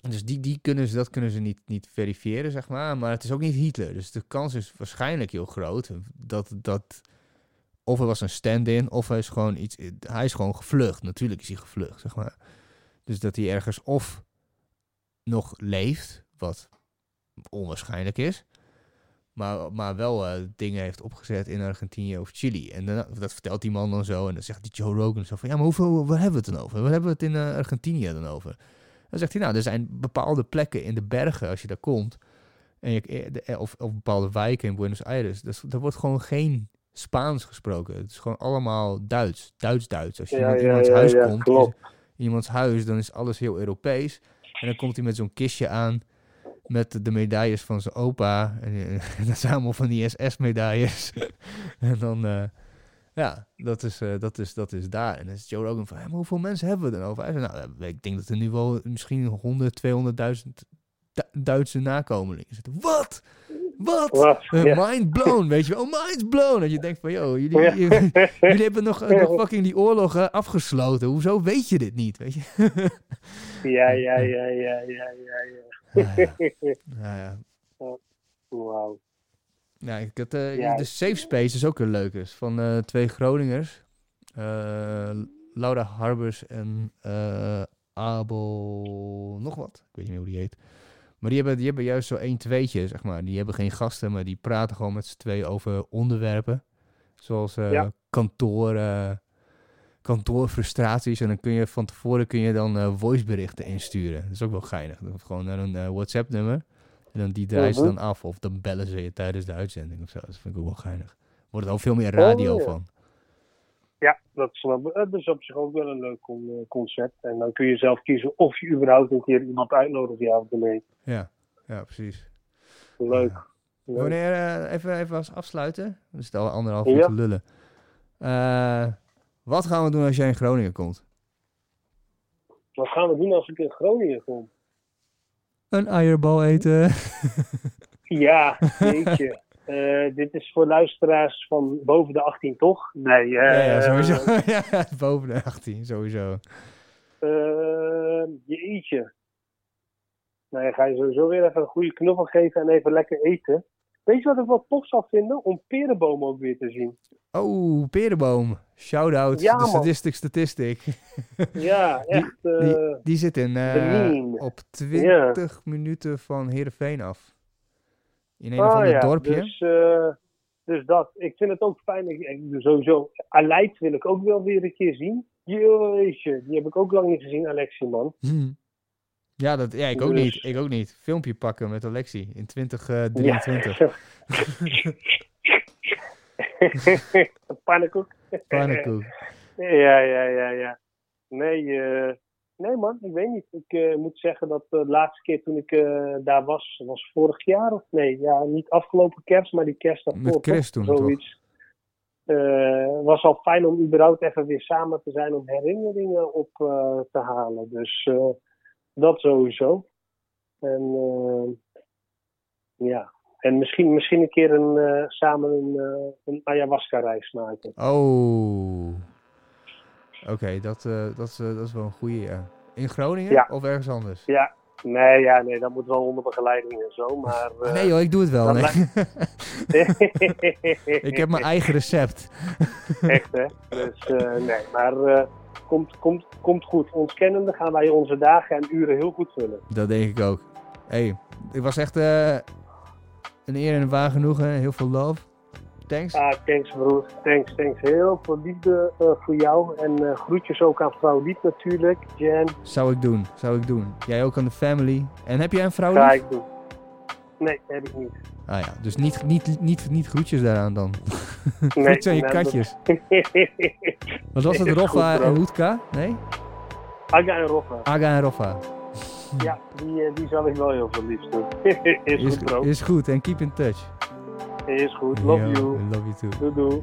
S2: dus die, die kunnen ze, dat kunnen ze niet, niet verifiëren, zeg maar. Maar het is ook niet Hitler. Dus de kans is waarschijnlijk heel groot dat, dat of er was een stand-in, of hij is gewoon iets. Hij is gewoon gevlucht. Natuurlijk is hij gevlucht, zeg maar. Dus dat hij ergens of nog leeft, wat onwaarschijnlijk is. Maar, maar wel uh, dingen heeft opgezet in Argentinië of Chili. En dan, dat vertelt die man dan zo. En dan zegt die Joe Rogan zo van... Ja, maar hoeveel, waar hebben we het dan over? Waar hebben we het in uh, Argentinië dan over? Dan zegt hij, nou, er zijn bepaalde plekken in de bergen als je daar komt. En je, eh, eh, of, of bepaalde wijken in Buenos Aires. Dus, er wordt gewoon geen Spaans gesproken. Het is gewoon allemaal Duits. Duits-Duits. Als je ja, in iemands huis komt, in iemands huis, dan is alles heel Europees. En dan komt hij met zo'n kistje aan met de medailles van zijn opa. En, en [LAUGHS] dat zijn allemaal van die SS-medailles. [LAUGHS] en dan... Uh, ja, dat is, uh, dat, is, dat is daar. En dan is Joe Rogan van, hey, maar hoeveel mensen hebben we dan over? Hij zei, nou, ik denk dat er nu wel misschien 100, 200.000 Duitse nakomelingen zitten. Wat? Wat? Uh, mind blown, weet je wel. Mind blown. En je denkt van, joh, jullie, [LAUGHS] jullie, jullie hebben nog, uh, fucking die oorlog afgesloten. Hoezo weet je dit niet, weet je? [LAUGHS]
S1: ja, ja, ja, ja, ja, ja,
S2: ja. ja, ja. [LAUGHS] ja, ja.
S1: Wauw.
S2: Ja, ik had, uh, de Safe Space is ook een leuke. Van uh, twee Groningers. Uh, Laura Harbers en Abel... Nog wat. Ik weet niet meer hoe die heet. Maar die hebben, die hebben juist zo één tweetje, zeg maar. Die hebben geen gasten, maar die praten gewoon met z'n twee over onderwerpen. Zoals ja. kantoor, kantoorfrustraties. En dan kun je van tevoren kun je dan voiceberichten insturen. Dat is ook wel geinig. Gewoon naar een WhatsApp-nummer. En dan die draaien ze mhm. dan af of dan bellen ze je tijdens de uitzending of zo. Dat vind ik ook wel geinig. Wordt er ook veel meer radio oh, van.
S1: Ja, dat is, dat is op zich ook wel een leuk eh, concept. En dan kun je zelf kiezen of je überhaupt een keer iemand uitnodigt die avond mee.
S2: Ja, ja, precies.
S1: Leuk.
S2: Wanneer, uh, even, even als afsluiten. We zitten al anderhalf uur te lullen. Uh, wat gaan we doen als jij in Groningen komt?
S1: Wat gaan we doen als ik in Groningen kom?
S2: Een eierbal eten. [LAUGHS]
S1: ja, weet je. Uh, dit is voor luisteraars van boven de 18, toch? Nee, uh, ja,
S2: ja, sowieso. [LAUGHS] ja, boven de 18, sowieso.
S1: Uh, je eetje. Nou, ga je sowieso weer even een goede knuffel geven en even lekker eten. Weet je wat ik wel tof zou vinden? Om perenboom ook weer te zien.
S2: Oh, perenboom. Shout-out, ja, de statistic statistic. [LAUGHS]
S1: ja, echt.
S2: Die, die, eh, die zit in, uh, op 20 minuten van Heerenveen af. In een of ah, ander dorpje.
S1: Dus, uh, Dus dat. Ik vind het ook fijn. Ik, ik, sowieso, Aleid wil ik ook wel weer een keer zien. Jeetje, die heb ik ook lang niet gezien, Alexi, man. [LAUGHS]
S2: Ja, dat, ja, ik ook
S1: Dus-
S2: niet. Ik ook niet. Filmpje pakken met Alexi in 2023.
S1: Ja. [LAUGHS] Pannenkoek.
S2: Pannenkoek.
S1: Ja, ja, ja, ja. Nee, eh, nee man, ik weet niet. Ik eh, moet zeggen dat de laatste keer toen ik eh, daar was, was vorig jaar of nee, ja, niet afgelopen kerst, maar die kerst daarvoor.
S2: Met
S1: toch?
S2: toen?
S1: Zoiets. Eh, was al fijn om überhaupt even weer samen te zijn om herinneringen op eh, te halen. Dus eh, dat sowieso. En eh, ja, en misschien, misschien een keer een, eh, samen een, eh, een ayahuasca-reis maken.
S2: Oh. Oké, dat, dat, is, dat is wel een goeie, ja. In Groningen
S1: Ja.
S2: of ergens anders?
S1: Ja, nee, ja, nee, dat moet wel onder begeleiding en zo, maar... eh,
S2: nee joh, ik doe het wel. Nee. [LAUGHS] ik heb mijn eigen recept.
S1: Echt, hè? Dus nee, maar komt, komt, komt goed. Ons kennende gaan wij onze dagen en uren heel goed vullen.
S2: Dat denk ik ook. hey, het was echt eh, een eer en een waar genoegen. Heel veel love. Thanks.
S1: Ah, thanks broer. Thanks, thanks. Heel veel liefde eh, voor jou. En eh, groetjes ook aan vrouw Liep natuurlijk. Jan,
S2: Zou ik doen, zou ik doen. Jij ook aan de family. En heb jij een vrouw
S1: ga
S2: lief?
S1: ik doen. Nee, heb ik niet.
S2: Ah ja, dus niet, niet, niet, niet groetjes daaraan dan.
S1: Nee,
S2: Groetjes aan je
S1: nou,
S2: katjes. Wat was het, [LAUGHS] Roffa en Hoetka? Nee?
S1: Aga en Roffa.
S2: Aga en Roffa. [LAUGHS]
S1: Ja, die, eh, die zal ik wel heel veel liefst doen. [LAUGHS] is
S2: Is,
S1: goed bro.
S2: is goed en keep in touch.
S1: Is goed. Love
S2: Yo,
S1: you.
S2: Love you too.
S1: Doei doei.